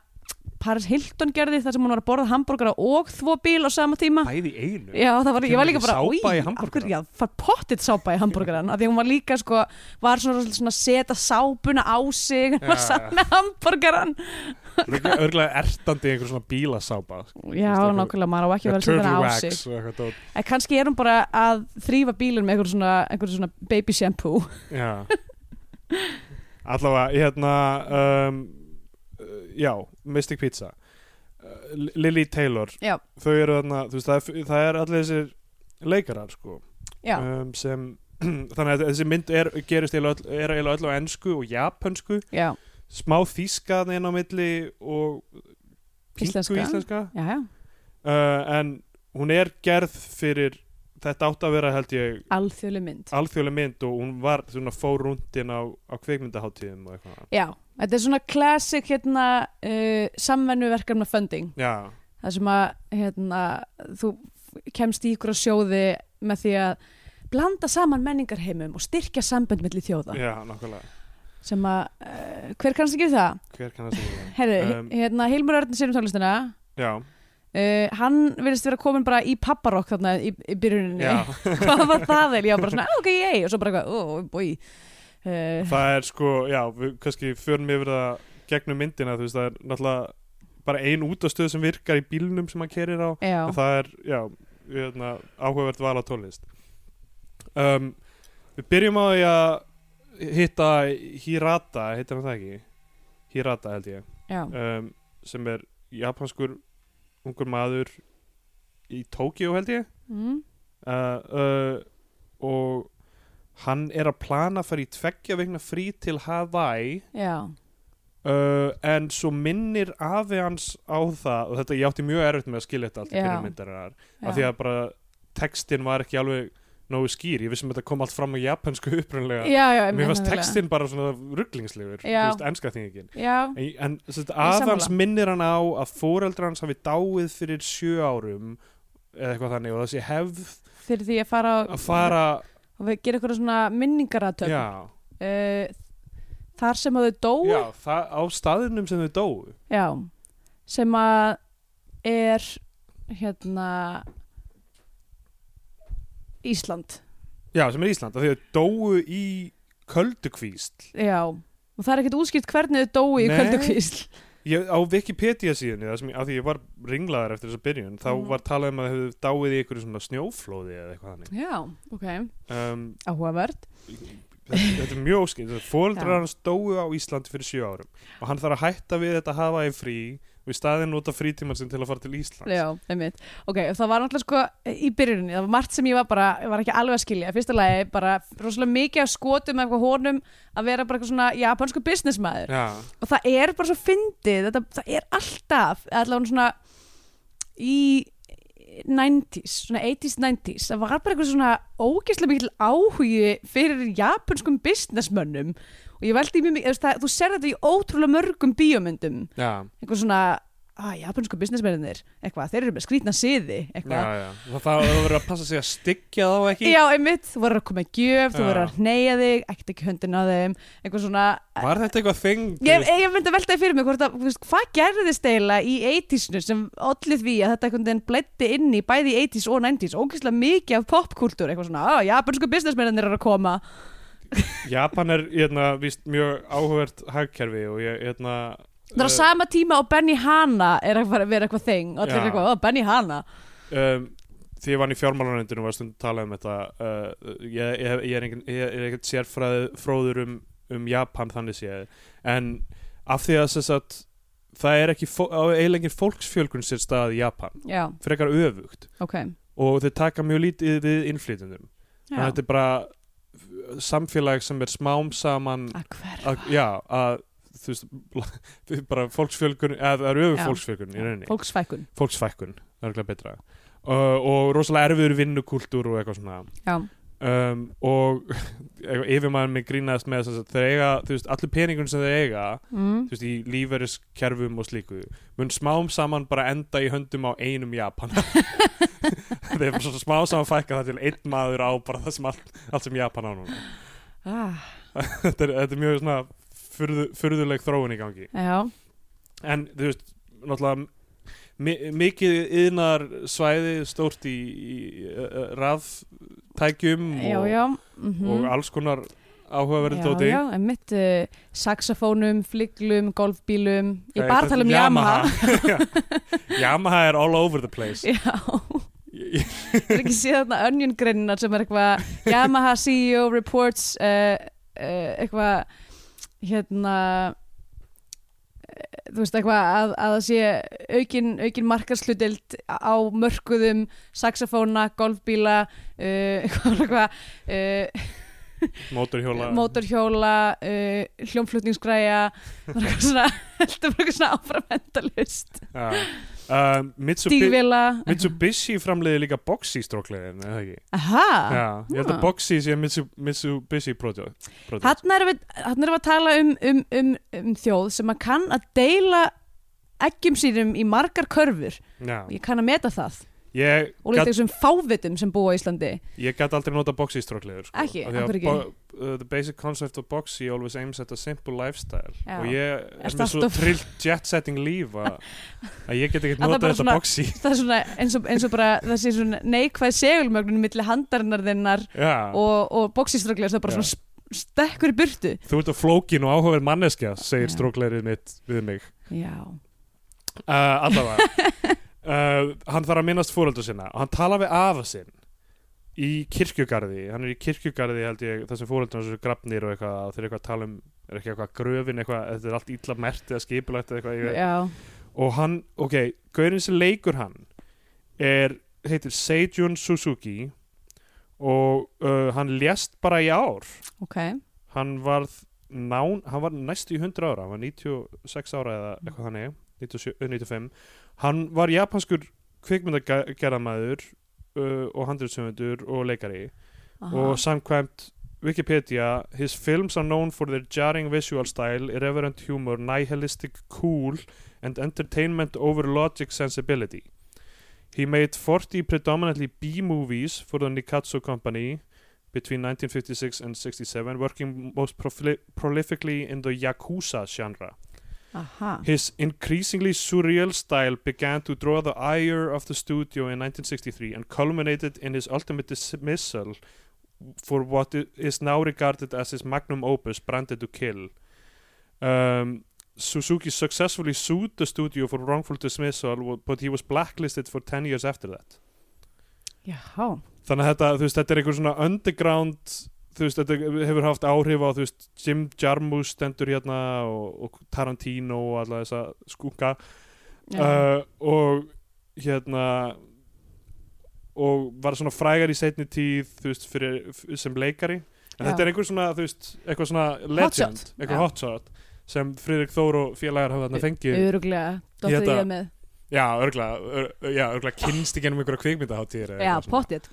S3: Paris Hilton gerði þar sem hún var að borða hambúrgara og þvó bíl á sama tíma.
S2: Bæði einu?
S3: Já, það var, ég var líka bara,
S2: sápa í
S3: hverju- Já, far pottitt sápa í hambúrgaran af því hún var líka sko, var svona, svona að setja sápuna á sig
S2: Já,
S3: og
S2: já.
S3: satt með hambúrgaran
S2: örgulega ertandi einhver svona bílasápa
S3: Já,
S2: eitthvað-
S3: nákvæmlega, maður á ekki að vera að setja hana á sig. En kannski er hún bara að þrýfa bílinn með einhver svona, einhver svona baby shampoo.
S2: Já. Allavega, hérna um, já, Mystic Pizza. Uh, Lily Taylor.
S3: Já,
S2: þau eru þarna, þú veist, það er, það er allir þessir leikarar, sko. Um, sem þannig að þessi mynd er, gerist eiginlega öll, er eiginlega öll á ensku og japansku
S3: já,
S2: smá þýska þarna inn á milli og pingu
S3: Íslenska.
S2: íslenska,
S3: já, já.
S2: Uh, en hún er gerð fyrir þetta átt að vera held ég
S3: Alþjóðleg mynd.
S2: alþjóðleg mynd og hún var svona fór rúndin á, á kveikmyndaháttíðum og eitthvað.
S3: Já, þetta er svona classic hérna, uh, samvennuverkefna funding.
S2: Já,
S3: það sem að hérna, þú kemst í ykkur á sjóði með því að blanda saman menningarheimum og styrkja sambönd milli þjóða.
S2: Já, nákvæmlega.
S3: Sem að, uh, hver kannast ekki við það?
S2: hver kannast ekki það?
S3: Herru,
S2: Um,
S3: hérna Hilmur Örn sér um tónlistina
S2: já,
S3: uh, hann virðist vera komin bara í papparokk þarna í, í byrjuninni. Hvað var það eða? Já, bara svona, "Ah, ok, ég og svo bara eitthvað, oh, boy. Uh,
S2: það er sko já, við kannski förum yfir það gegnum myndina, þú veist, það er náttúrulega bara ein útastöð sem virkar í bílnum sem hann kerir á,
S3: Já,
S2: en það er já, hérna, áhugavert val á tónlist. Um, við byrjum á því að hitta Hirata, heitir hann það ekki? Hirata held ég. Um, sem er japanskur ungur maður í Tókíu held ég
S3: mm,
S2: uh, uh, og hann er að plana að fara í tveggja vegna frí til Hawaii
S3: já
S2: uh, en svo minnir afi hans á það og þetta ég átti mjög erfitt með að skilja þetta allt í
S3: Já.
S2: fyrir myndarinnar
S3: Já.
S2: af því að bara textin var ekki alveg nógu skýr, ég vissum að þetta kom allt fram á japansku upprunlega
S3: Já, já,
S2: mér fannst textin bara svona rugglingslegur þú veist, enska þingin En, en
S3: sammála.
S2: hans minnir hann á að fóreldrar hans hafi dáið fyrir sjö árum eða eitthvað þannig og þessi hefð
S3: fyrir því að fara
S2: að fara
S3: og við gera eitthvað svona minningaratöfn
S2: já,
S3: uh, þar sem að þau dóu?
S2: Já, það, á staðinum sem þau dóu.
S3: Já, sem að er hérna Ísland.
S2: Já, sem er Ísland, af því að dóu í köldukvísl.
S3: Já, og það er ekkert útskipt hvernig þau dóu í köldukvísl.
S2: Ég, á Wikipedia síðan af því ég var ringlaður eftir þessa byrjun þá
S3: Mhm.
S2: var talað um að þau hefðu dáið í einhverju svona snjóflóði eða eitthvað þannig.
S3: Já, ok,
S2: um,
S3: áhugavert.
S2: þetta, þetta er mjög óskilt
S3: Já.
S2: fóreldrar hans dóu á Íslandi fyrir sjö árum og hann þarf að hætta við þetta hafa í frí og í staðinn nota frítíman sinn til að fara til Íslands.
S3: Já, einmitt. Ok, það var náttúrulega sko í byrjuninni það var margt sem ég var bara, ég var ekki alveg að skilja. Fyrsta lagi, bara rosalega mikið af skotum eitthvað honum að vera bara eitthvað svona japansku businessmaður.
S2: Já,
S3: og það er bara svo fyndið þetta, það er alltaf allavega svona í 90s, svona 80s, 90s það var bara eitthvað svona ógeðslega mikil áhugi fyrir japanskum businessmönnum og ég veldi mjög mikið, það- þú ser þetta í ótrúlega mörgum bíómyndum.
S2: Já,
S3: eitthvað svona, að japansku businessmennir eitthvað, þeir eru með skrýtna siði
S2: já,
S3: eitthvað,
S2: já. Það það það verður að passa sig að styggja þá ekki?
S3: Já, einmitt. Þú verður að koma í gjöf, þú
S2: Já.
S3: verður að hneyja þig ekkert ekki höndin á þeim, eitthvað svona
S2: Var þetta eitthvað þing?
S3: Ég, ég myndi að velta því fyrir mig hvort að, hvað gerðist eiginlega í 80snu sem allir því að þetta einhvern veginn blætti inn í bæði í 80s og 90s ógeðslega mikið af popkultúr eitthvað svona, að japansku businessmennir eru að koma
S2: Japan er hérna, víst mjög áhugavert hagkerfi og ég hérna,
S3: Það er á sama tíma og Benny Hanna er að vera eitthvað þing og allir er eitthvað, ó, Benny Hanna
S2: um, því ég vann í fjármálanöndinu var stundum að tala um þetta uh, ég, ég, ég er er ekkert sérfræð fróður um, um Japan þannig séð en af því að þess að það er ekki eiginlega fólksfjölgun sér stað í Japan.
S3: Já,
S2: frekar öfugt.
S3: Ok.
S2: Og þeir taka mjög lítið við
S3: Já,
S2: þetta er bara samfélag sem er smám saman
S3: að hverfa.
S2: að, já, að þú veist bara fólksfjölgun, eða það öfu
S3: Já.
S2: fólksfjölgun í rauninni.
S3: Fólksfækun
S2: fólksfækkun, það er ekki betra. Uh, og rosalega erfiður vinnukúltúr og eitthvað svona.
S3: Já,
S2: um, og yfirmaður mig grínaðist með þess að þeir eiga, þú veist, allir peningun sem þeir eiga
S3: mm.
S2: þú veist, í lífverðiskerfum og slíku mun smám saman bara enda í höndum á einum Japan. Þeir er svona smám saman fækka það til einn maður á bara það sem allt, allt sem Japan á núna.
S3: Ah,
S2: þetta, er, þetta er mjög svona furðu, furðuleg þróun í gangi.
S3: Já,
S2: en þú veist, náttúrulega mikið yðnar svæði stórt í, í uh, raftækjum
S3: já,
S2: og,
S3: já mm
S2: og alls konar áhugaverði
S3: Já,
S2: dóti
S3: já, en mitt uh, saxofónum, flyglum, golfbílum Ég bara að tala um Yamaha.
S2: Já. Yamaha er all over the place.
S3: Já, það er ekki séð þarna onion greinar sem er eitthvað Yamaha CEO reports uh, eitthvað hérna þú veist eitthvað að, að það sé aukin, aukin markarslutild á mörkuðum saxofóna, golfbíla uh, uh,
S2: mótorhjóla
S3: mótorhjóla uh, hljómflutningsgræja heldur bara eitthvað svona áfram endalust
S2: Já. Uh, Mitsubi
S3: stígvila
S2: Mitsubishi framleiði líka Boxy stróklegin eða ekki
S3: Aha,
S2: Já, ég held að Boxy sé Mitsu, Mitsubishi product.
S3: Þarna erum við, að tala um, um, um, um þjóð sem að kann að deila eggjum sínum í margar körfur.
S2: Já.
S3: Ég kann að meta það.
S2: Ég
S3: Og líka
S2: gat,
S3: þessum fávitum sem búa í Íslandi.
S2: ég gat aldrei nota Boxy stróklegur sko.
S3: Ekki? Hverju ekki?
S2: Uh, The basic concept of Boxy always aims at a simple lifestyle.
S3: Já.
S2: og ég er með svo trillt jet setting líf að ég get ekki
S3: það
S2: nota þetta Boxy.
S3: Það er svona eins og, eins og bara þessi svona neikvæð segulmögnun milli handarinnar þinnar og, og boxistraklega það er bara
S2: Já.
S3: svona stekkur í burtu.
S2: þú ert að flókin og áhugaverð manneskja segir mitt við mig. Uh, allavega. Uh, hann þarf að minnast fóröldu sinna og hann tala við afa sinn í kirkjugarði, hann er í kirkjugarði held ég, þessum fóröldunum sem eru grafnir og eitthvað, og þeir eru eitthvað að tala um er ekki eitthvað gröfin, eitthvað, þetta er allt illa mert eða skipulagt eitthvað ég,
S3: Já.
S2: og hann, ok, gaurin sem leikur hann er, heitir Seijun Suzuki og uh, hann lést bara í ár
S3: Ok.
S2: hann varð nán, hann var næstu í 100 ára hann var 96 ára eða eitthvað þannig 97, eh, 95 hann var japanskur kvikmyndagerðamæður uh, og handriðsöfundur og leikari.
S3: Aha.
S2: og samkvæmt Wikipedia his films are known for their jarring visual style irreverent humor, nihilistic cool and entertainment over logic sensibility. He made 40 predominantly B-movies for the Nikatsu company between 1956 and 67 working most prolifically in the Yakuza genre
S3: Aha.
S2: his increasingly surreal style began to draw the ire of the studio in 1963 and culminated in his ultimate dismissal for what is now regarded as his magnum opus, Branded to Kill. Um, Suzuki successfully sued the studio for wrongful dismissal, but he was blacklisted for 10 years after that.
S3: Já.
S2: Þannig að þetta, þú veist, þetta er einhver svona underground, þú veist, þetta hefur haft áhrif á, þú veist, Jim Jarmusch stendur hérna og, og Tarantino og alla þessa skúka uh, og hérna og var svona frægar í setni tíð þú veist, fyrir, sem leikari en
S3: Já.
S2: þetta er einhver svona, þú veist, eitthvað svona legend,
S3: Hotshot.
S2: eitthvað hotshot sem Friðrik Þór og félagar hafa þarna fengið
S3: Öruglega.
S2: Hérna-
S3: ég með.
S2: já, örgla, ör, já, örgla kynst í gennum einhverja kvikmyndaháttíðir eða
S3: Já, pottið.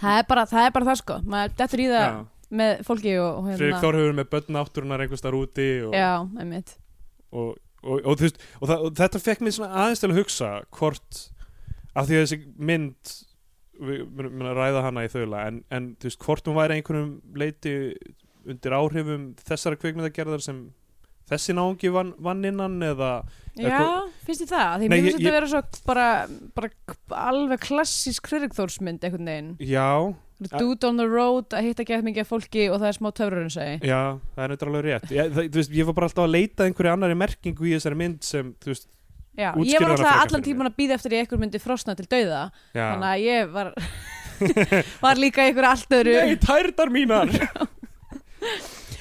S3: Það er bara það, er bara það sko. Maður dettur í það
S2: Já.
S3: með fólki og, og
S2: Friðrik Þór hefur verið með börn náttúrunar einhvers þar úti og,
S3: Já, einmitt.
S2: og, og, og, þú veist, og, það, og þetta fekk mér svona aðeins til að hugsa hvort af því að þessi mynd við munum að ræða hana í þaula en, en þú veist, hvort hún væri einhverjum leiti undir áhrifum þessara kvikmyndagerðar sem þessi náungi vann, vann innan eða
S3: Já, finnst þið það? Því mér
S2: ég-
S3: finnst þetta að vera svo bara, bara alveg klassísk Friðrikþórsmynd einhvern veginn.
S2: Já,
S3: Dude on the road að hitta gett mikið fólki og það er smá töfrurinn segi
S2: já, það er alveg rétt. Ég, það, þú veist, ég var bara alltaf að leita einhverju annari merkingu í þessari mynd sem, þú veist,
S3: Já, ég var alltaf allan tíman að býða eftir í einhver myndi frosna til dauða.
S2: Já.
S3: Þannig að ég var var líka einhver allt öðru.
S2: Nei, tærdar mínar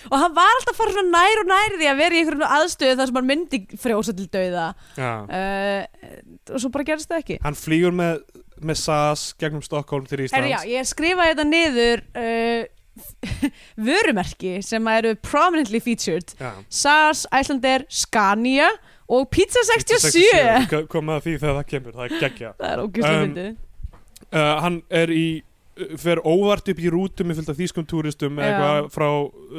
S3: og hann var alltaf að fara svona nær og nær því að vera í einhverjum aðstöðu þar sem hann myndi frjósa til dauða. Uh, og svo bara gerist það ekki.
S2: Hann flýgur með, með SAS gegnum Stokkólm til Íslands.
S3: Herri, já, ég skrifaði þetta niður uh, vörumerki sem eru prominently featured.
S2: Já.
S3: SAS, Icelandair, Scania og Pizza 67
S2: Ko- komið að því þegar það kemur, það er geggja
S3: það er ógæslega
S2: Um,
S3: myndið
S2: uh, hann er í fer óvart upp í rútum með fullt af þýskum túristum
S3: Já.
S2: eitthvað frá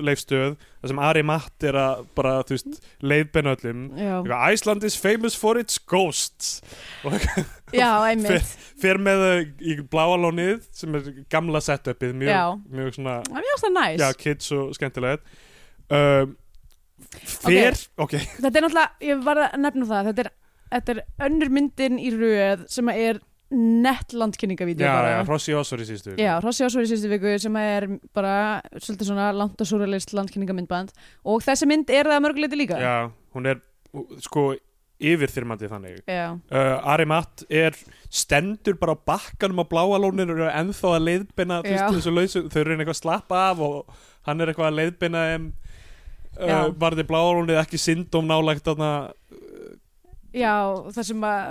S2: leifstöð þar sem Ari Matt er að bara, þú veist, leiðbeina öllum. Eitthvað, Iceland is famous for its ghosts. Og eitthvað,
S3: einmitt.
S2: fer með þau í bláalónið sem er gamla setupið mjög,
S3: Já.
S2: mjög svona
S3: mjög næs
S2: já, kids og skemmtilegt. Um, fer, ok,
S3: þetta er náttúrulega, ég var að nefna það þetta er, þetta er önnur myndin í röð sem er nett landkynningavídeó
S2: já, já, Rossi Osvar í síðustu viku.
S3: Já, Rossi Ásvöri síðustu viku sem er bara svolítið svona langt og súralist landkynningamindband og þessi mynd er það að mörguleiti líka.
S2: Já, hún er sko yfirþyrmandi þannig. Uh, Ari Matt er stendur bara á bakkanum á bláalónir og er ennþá að þessu lausu, þau eru eitthvað að slappa af og hann er eitthvað að leiðbeina um, uh, varði bláalónið ekki syndóm nálægt þarna,
S3: Já, það sem að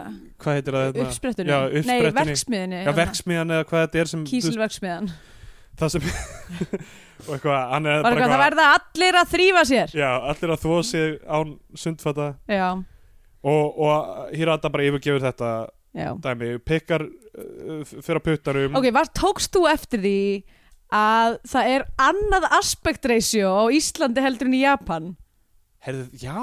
S2: hvað heitir það þarna?
S3: uppsprettunni,
S2: Já,
S3: nei,
S2: uppsprettunni.
S3: verksmiðinni
S2: Já, verksmiðan eða hvað þetta er sem
S3: Kísilverksmiðan
S2: það sem og eitthvað, hann er bara
S3: eitthvað, það verða allir að þrýfa sér.
S2: Já, allir að þvó sig án sundfata.
S3: Já,
S2: og, og hér að það bara yfirgefur þetta
S3: já.
S2: dæmi, pikkar uh, fyrir að puttarum
S3: Ok, var tókst þú eftir því að það er annað aspect ratio á Íslandi heldur en í Japan?
S2: Herðu, já,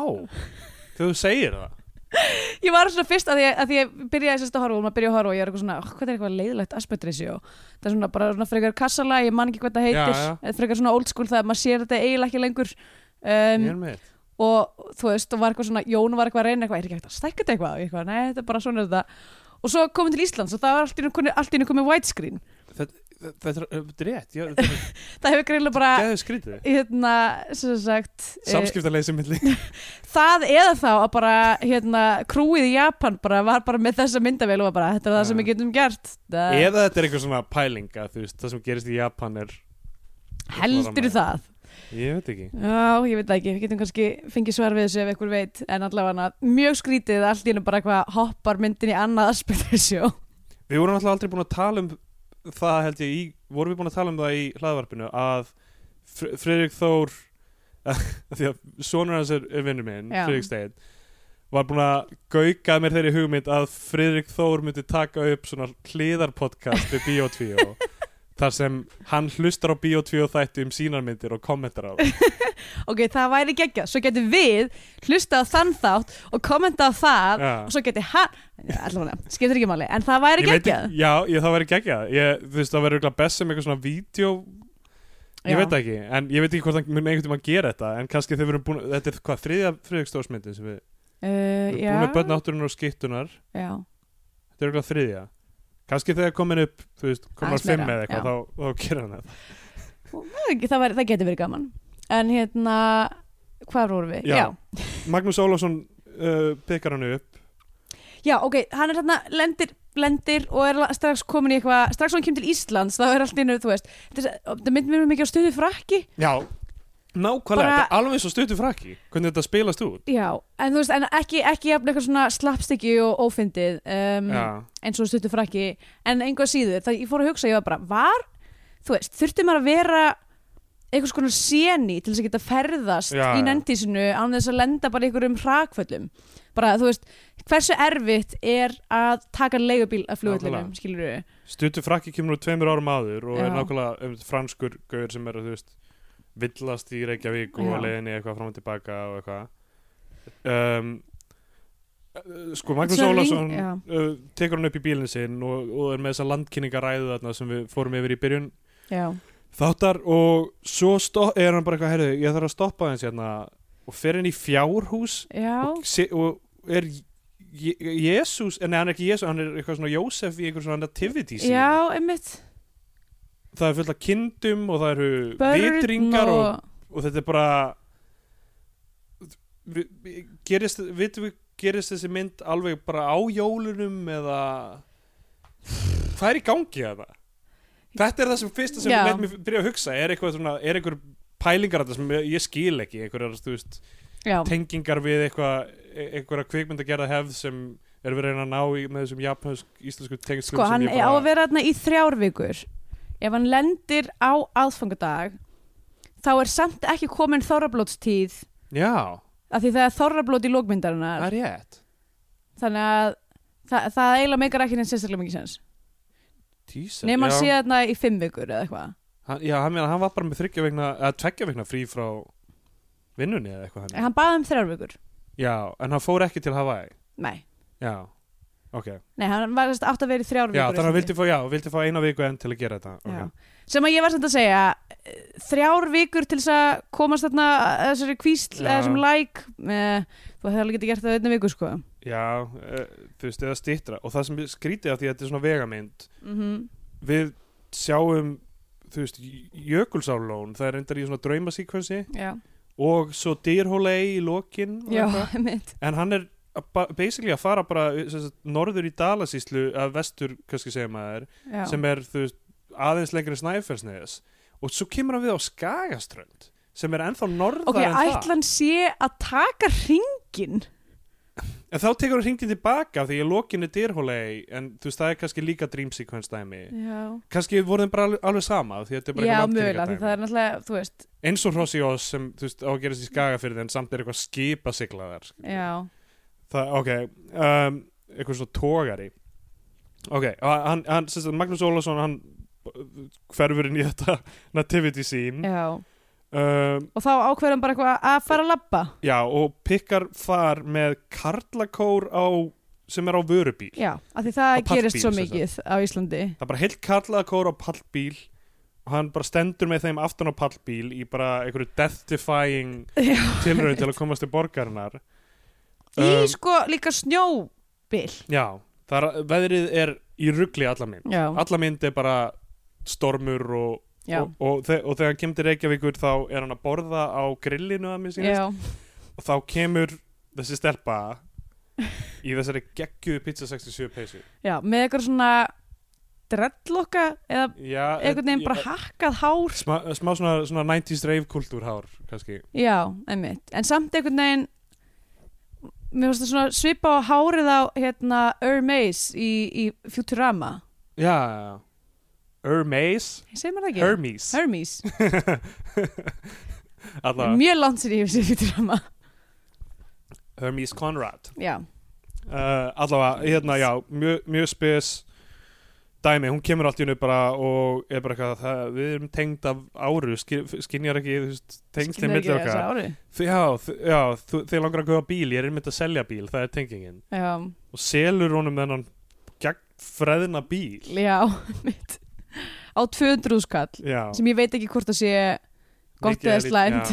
S2: þegar þú segir það
S3: Ég var svona fyrst að ég, að ég byrjaði sérst að horfa og maður byrjaði að horfa og ég er eitthvað svona, oh, hvað er eitthvað leiðilegt aspect ratio það er svona bara svona frekar kassala ég man ekki hvað það heitir,
S2: Já, já.
S3: frekar svona old school það að maður sér þetta eiginlega ekki lengur. Um, og þú veist, og var eitthvað svona Jón var eitthvað að reyna eitthvað, er ekki hægt að stækka þetta eitthvað, eitthvað, nei, þetta er bara svona þetta. Og svo komum til Íslands og það var allt í einu komið- komið widescreen
S2: Þetta er rétt, já, þetta er
S3: það hefur greinlega bara hérna, sem sagt eh,
S2: Samskiptaleysi milli.
S3: Það eða þá að bara hérna, krúið í Japan bara var bara með þessa myndavél og bara, þetta er það sem við getum gert. Það,
S2: Eða þetta er eitthvað svona pælinga veist, það sem gerist í Japan er
S3: heldur það?
S2: Ég veit ekki.
S3: Já, ég veit ekki, við getum kannski fengið svar við þessu ef einhver veit, en allavega mjög skrítið allt í hennu bara eitthvað hoppar myndin í annað aspektresjó
S2: Við vorum alltaf aldrei búin að tala um það held ég í, vorum við búin að tala um það í hlaðvarpinu að Fr Friðrik Þór því að sonur hans er, er vinnur minn
S3: Já.
S2: Friðrik Steinn var búin að gauka mér þeirri hugmynd að Friðrik Þór myndi taka upp svona hliðarpodcast við Bíotvíó þar sem hann hlustar á Bíotvíó þættu um sínarmyndir og kommentar á það.
S3: Ok, það væri geggjað, svo getum við hlusta á þann þátt og kommenta á það
S2: Já.
S3: og svo geti hann allavega, skiptir ekki máli, en það væri
S2: ekki- Já, ég, það væri geggjað. Ég, Þú veist, það væri örugglega best sem eitthvað svona vídeo Ég
S3: Já.
S2: veit ekki, en ég veit ekki hvort það mun einhvern tímann gera þetta En kannski þeir verðum búin, þetta er hvað, þriðja friðrikstórsmyndin sem við
S3: uh,
S2: Við erum búin með börn átturinnar og skittunar
S3: já,
S2: Þetta er örugglega þriðja Kannski þegar komin upp, þú veist, að fimm eða eitthvað
S3: já.
S2: þá, þá gerir hann
S3: það, það, væri, það getur verið gaman En hérna, hvað vorum við?
S2: Já. Magnús Ólafsson uh, pekar hann upp
S3: Já, ok, hann er hérna lendir, lendir og er strax komin í eitthvað strax og hann kemur til Íslands, þá er allt einu, þú veist þetta þetta myndir mér mikið á stuði frakki
S2: Já, nákvæmlega, er alveg svo stuttu frakki Hvernig þetta spilast út.
S3: Já, en þú veist, en ekki, ekki eitthvað svona slapstykki og ófyndið um, eins og stuttu frakki en einhvað síður, það ég fór að hugsa ég var bara, var, þú veist, þurfti maður að vera einhvers konar séni til þess að geta ferðast
S2: Já,
S3: í nendísinu án þess að lenda bara einhverjum hrakföllum. Bara, þú veist, hversu erfitt er að taka leigubíl af
S2: Nákvæmlega.
S3: skilur við
S2: Stuttu frakki kemur úr tveimur árum áður og er
S3: Já.
S2: nákvæmlega um, franskur gauður sem er þú veist villast í Reykjavík og
S3: Já.
S2: leiðinni eitthvað fram og tilbaka og eitthvað um, sko Magnús
S3: Svo
S2: Ólafsson
S3: ring- já.
S2: uh, tekur hann upp í bílinn sinn og, og er með þessa landkynningaræðu þarna sem við fórum yfir í byrjun
S3: Já,
S2: þáttar og svo stopp, er hann bara eitthvað herðu, ég þarf að stoppa hans hérna og fer inn í fjárhús
S3: já,
S2: og, se, og er Jésús, nei hann er ekki Jésús hann er eitthvað svona Jósef í einhver svona nativity scene.
S3: já, einmitt
S2: það er fullt af kindum og það eru
S3: börn
S2: vitringar og,
S3: og,
S2: og þetta er bara gerist, vitum við gerist þessi mynd alveg bara á jólunum eða hvað er í gangi að það? Þetta er það sem fyrsta sem við mér byrja að hugsa. Er eitthvað svona, er eitthvað pælingar þetta sem ég, skil ekki, einhverjar þú veist,
S3: já,
S2: tengingar við eitthvað einhverja kvikmyndagerða hefð sem er verið að að ná í með þessum japansk íslensku tengstum
S3: sko, hann er á að vera þarna í þrjár vikur ef hann lendir á aðfangadag þá er samt ekki komin þorrablótstíð
S2: Já,
S3: af því það er þorrablót í lókmyndarinnar
S2: það er rétt.
S3: Þannig að það, það eiginlega meikar ekki neins sérstaklega mikið sens
S2: Jesus,
S3: nema hann
S2: já.
S3: sé þarna í fimm vikur eða eitthvað.
S2: Hann, Já, hann, meina, hann var bara með þryggja vegna eða tveggja vegna frí frá vinnunni eða eitthvað hann
S3: hann baði um þrjár vikur.
S2: Já, en hann fór ekki til Hawaii.
S3: Nei,
S2: Já, ok.
S3: Nei hann var átt að vera í þrjár
S2: Já,
S3: vikur
S2: þannig að hann vildi fá, já, vildi fá eina viku enn til að gera þetta.
S3: Já.
S2: okay.
S3: sem að ég var samt að segja eh, þrjár vikur til þess að komast þarna þessari kvísl
S2: Já.
S3: þessum læk eh, þú hefði alveg getið gert það einna viku sko.
S2: Já, uh, þú veist, eða stýttra og það sem skrítið af því að þetta er svona vegamynd
S3: mm
S2: við sjáum þú veist, Jökulsárlón. Það er reyndar í svona draumasíkvensi
S3: já,
S2: og svo Dýrhólei í lokin
S3: já, einmitt.
S2: En hann er basically að fara bara sem sagt, norður í Dalasíslu að vestur, kannski segja maður
S3: já.
S2: sem er veist, aðeins lengri snæfellsneðis og svo kemur hann við á Skagaströnd sem er ennþá norðar
S3: ok,
S2: en það.
S3: ætlan sé að taka ringin
S2: en þá tekur hann hringin tilbaka því að lokin er Dýrhólei en þú veist, það er kannski líka dream sequence dæmi.
S3: Já,
S2: kannski voru þeim bara alveg, alveg sama því að þetta er bara
S3: já því það er náttúrulega þú veist,
S2: eins og Hrossi Ós sem þú veist, á að gerast í Skagafyrði en samt er eitthvað skipa siglaðar
S3: já
S2: það, ok um, eitthvað svo tógari ok, hann, hann sagt, Magnús Ólafsson hann hverfur inn í þetta nativity scene.
S3: Já,
S2: um,
S3: og þá ákveðum bara eitthvað að fara að labba.
S2: Já, og pikkar þar með karlakór á sem er á vörubíl.
S3: Já, af því það
S2: pallbíl,
S3: gerist svo mikið á Íslandi.
S2: Það er bara heilt karlakór á pallbíl og hann bara stendur með þeim aftan á pallbíl í bara einhverju death-defying
S3: já.
S2: tilraun til að komast til borgarinnar
S3: í
S2: Um,
S3: sko líka snjóbil
S2: Já, það er, veðrið er í ruggli alla mynd.
S3: Já,
S2: Alla mynd er bara stormur og, og, og, þe og þegar hann kemur til Reykjavíkur þá er hann að borða á grillinu að mér sínist
S3: já,
S2: og þá kemur þessi stelpa í þessari geggjuðu pizza 67 peysu.
S3: Já, með eitthvað svona drellokka eða
S2: Já,
S3: einhvern veginn bara hakkað hár.
S2: Smá, smá svona, svona 90s rave kultúrhár kannski.
S3: Já, einmitt, en samt einhvern veginn mér finnst það svona svipa á hárið á hérna Hermes í, í Futurama.
S2: Já, já, já. Hermes?
S3: Segir maður ekki?
S2: Hermes.
S3: Hermes, mjög langt sér séð Futurama.
S2: Hermes Conrad.
S3: Já,
S2: uh, allavega, hérna, já, mjög, mjög spes dæmi, hún kemur allt í hennu bara og er bara eitthvað það, við erum tengd af áru, skil, skinjar ekki þú veist, tengslinn
S3: skilur
S2: milli
S3: ekki þessa
S2: okkar já, já, þið langar að köpa bíl ég er einmitt að selja bíl, það er tengingin.
S3: Já,
S2: og selur honum þennan gegn freðna bíl.
S3: Já, mitt. Á 200 skall
S2: já,
S3: sem ég veit ekki hvort það sé gott eða slæmt.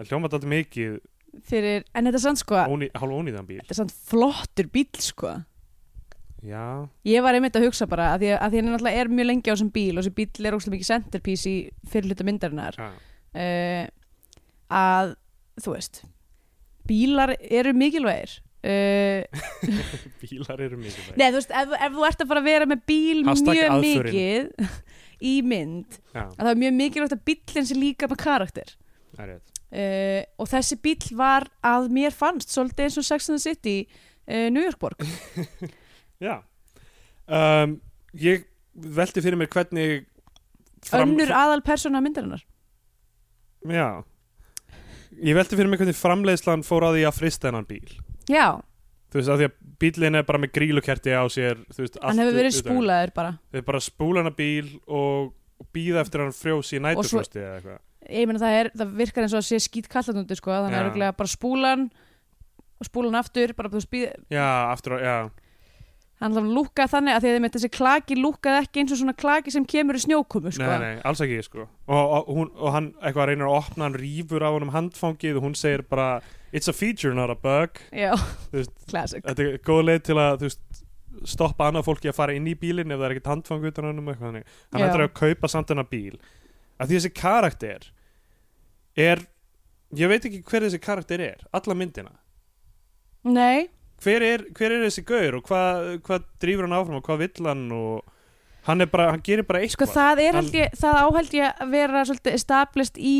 S2: það hljómat alltaf mikið
S3: fyrir, en þetta er sann sko
S2: hálf ónýðan bíl.
S3: þetta er sann flottur bíl sko
S2: já,
S3: ég var einmitt að hugsa bara að því að, hann náttúrulega er mjög lengi á þessum bíl og þessi bíl er óslega mikið centerpiece í fyrirluta myndarinnar.
S2: Já,
S3: uh, að þú veist bílar eru mikilvægir. Uh,
S2: bílar eru mikið
S3: Nei, þú veist, ef, ef þú ert að fara að vera með bíl
S2: Hashtag
S3: mjög
S2: aðförin.
S3: mikið í mynd
S2: já,
S3: að það er mjög mikilvægt að bílinn sé líka með karakter.
S2: Er
S3: uh, og þessi bíl var að mér fannst svolítið eins og Sex and the City New York borg
S2: Já. Um, Ég velti fyrir mér hvernig
S3: önnur aðal persóna myndarinnar.
S2: Já. Ég velti fyrir mér hvernig framleiðslan fór að því að frista hennan bíl.
S3: Já,
S2: Þú veist, að því að bílinn er bara með grílukerti á sér þú veist,
S3: hann hefur verið spúlaður bara.
S2: Þeir bara spúla hennar bíl og, og býða eftir að hann frjósi í næturfrosti eða eitthvað.
S3: Ég meina það, er, það virkar eins og að sé skýt kallandundi sko, þannig
S2: Já.
S3: er örugglega bara spúlan og spúlan aftur bara spýð
S2: Já, aftur á, já
S3: hann lúkkaði þannig að því að þeim þessi klaki lúkkaði ekki eins og svona klaki sem kemur í snjókomu sko.
S2: Nei, nei, alls ekki sko. Og, og, hún, og hann eitthvað reynir að opna hann rýfur af honum handfangið og hún segir bara it's a feature not a bug.
S3: Já,
S2: veist,
S3: classic.
S2: þetta er góð leið til að veist, stoppa annað fólki að fara inn í bílinn ef það er ekkert handfang utan hann um eitthvað þannig. Hann hættir að kaupa samt hennar bíl. Að því þessi karakter er ég veit ekki hver þessi karakter er alla myndina.
S3: Nei,
S2: hver er, hver er þessi gaur og hvað hva drýfur hann áfram og hvað vill hann og hann er bara, hann gerir bara
S3: sko
S2: eitthvað
S3: það er held ég það áheld ég að vera established í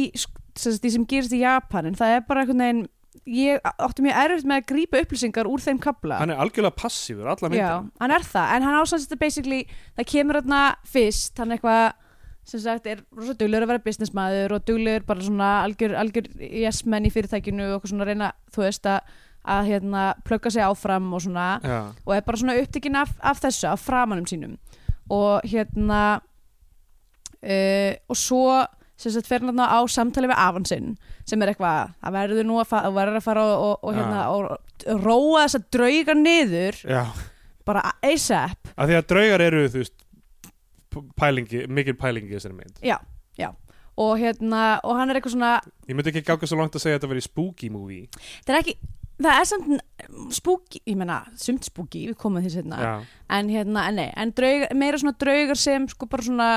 S3: því sem gerist í Japanin það er bara einhvern veginn ég átti mjög erfitt með að grípa upplýsingar úr þeim kabla
S2: hann er algjörlega passífur alla
S3: Já,
S2: myndina
S3: hann er það, en hann ásæðast þetta basically, það kemur þarna fyrst, hann eitthvað sem sagt er rosa duglegur að vera businessmaður og duglegur bara svona algjör, algjör yes-menn í fyrirtækinu og eitthvað svona reyna, þú veist að að hérna plugga sig áfram og svona
S2: Já,
S3: og er bara svona upptekinn af, af þessu, af framanum sínum. Og hérna uh, og svo sem sagt fer þarna á samtali við avansinn sem er eitthvað, það verður nú að, verður að fara og, og, hérna og, róa þess að drauga niður
S2: já.
S3: bara ASAP
S2: að því að draugar eru þú veist pælingi, mikil pælingi þessari mynd.
S3: Já, já. Og hérna, og hann er eitthvað svona
S2: ég myndi ekki gáka svo langt að segja að þetta verið spooky movie.
S3: Það er ekki, það er samt spooky, ég meina, sumt spooky við komum því
S2: já,
S3: en hérna en nei, en draugar, meira svona draugar sem sko bara svona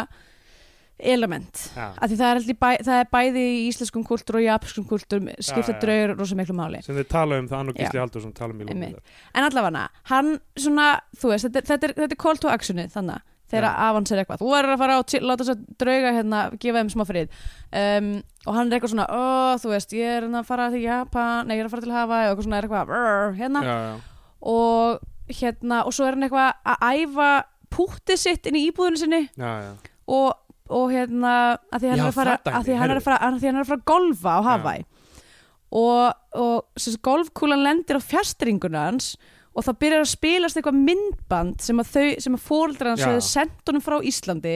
S3: element.
S2: Já.
S3: af því það er, bæ, það er bæði í íslenskum kultúr og japanskum kultúr skipta draugar rosa miklu máli.
S2: Sem þið tala um það hann og Gísli. Haldur sem tala um
S3: en allavega, hann svona þú veist, þetta, þetta, er, þetta er call to actionið þannig þegar
S2: Já.
S3: avans er eitthvað, þú verður að fara til- láta þess að drauga hérna, gefa þeim smá frið. Um, og hann er eitthvað svona, ó, þú veist ég er hérna að fara til Japan, nei, ég er að fara til Hawaii og eitthvað svona er eitthvað, hérna.
S2: Já, já.
S3: og hérna, og svo er hann eitthvað að æfa púttið sitt inn í íbúðinu sinni.
S2: Já, já.
S3: og, og hérna að því hann er að fara að því hann er að fara, að því hann er að fara að golfa á Hawaii. Og, og golfkúlan lendir á fjastringuna hans og það byrjar að spilast eitthvað myndband sem að þau, sem að fóreldrar hans höfðu sendt honum frá Íslandi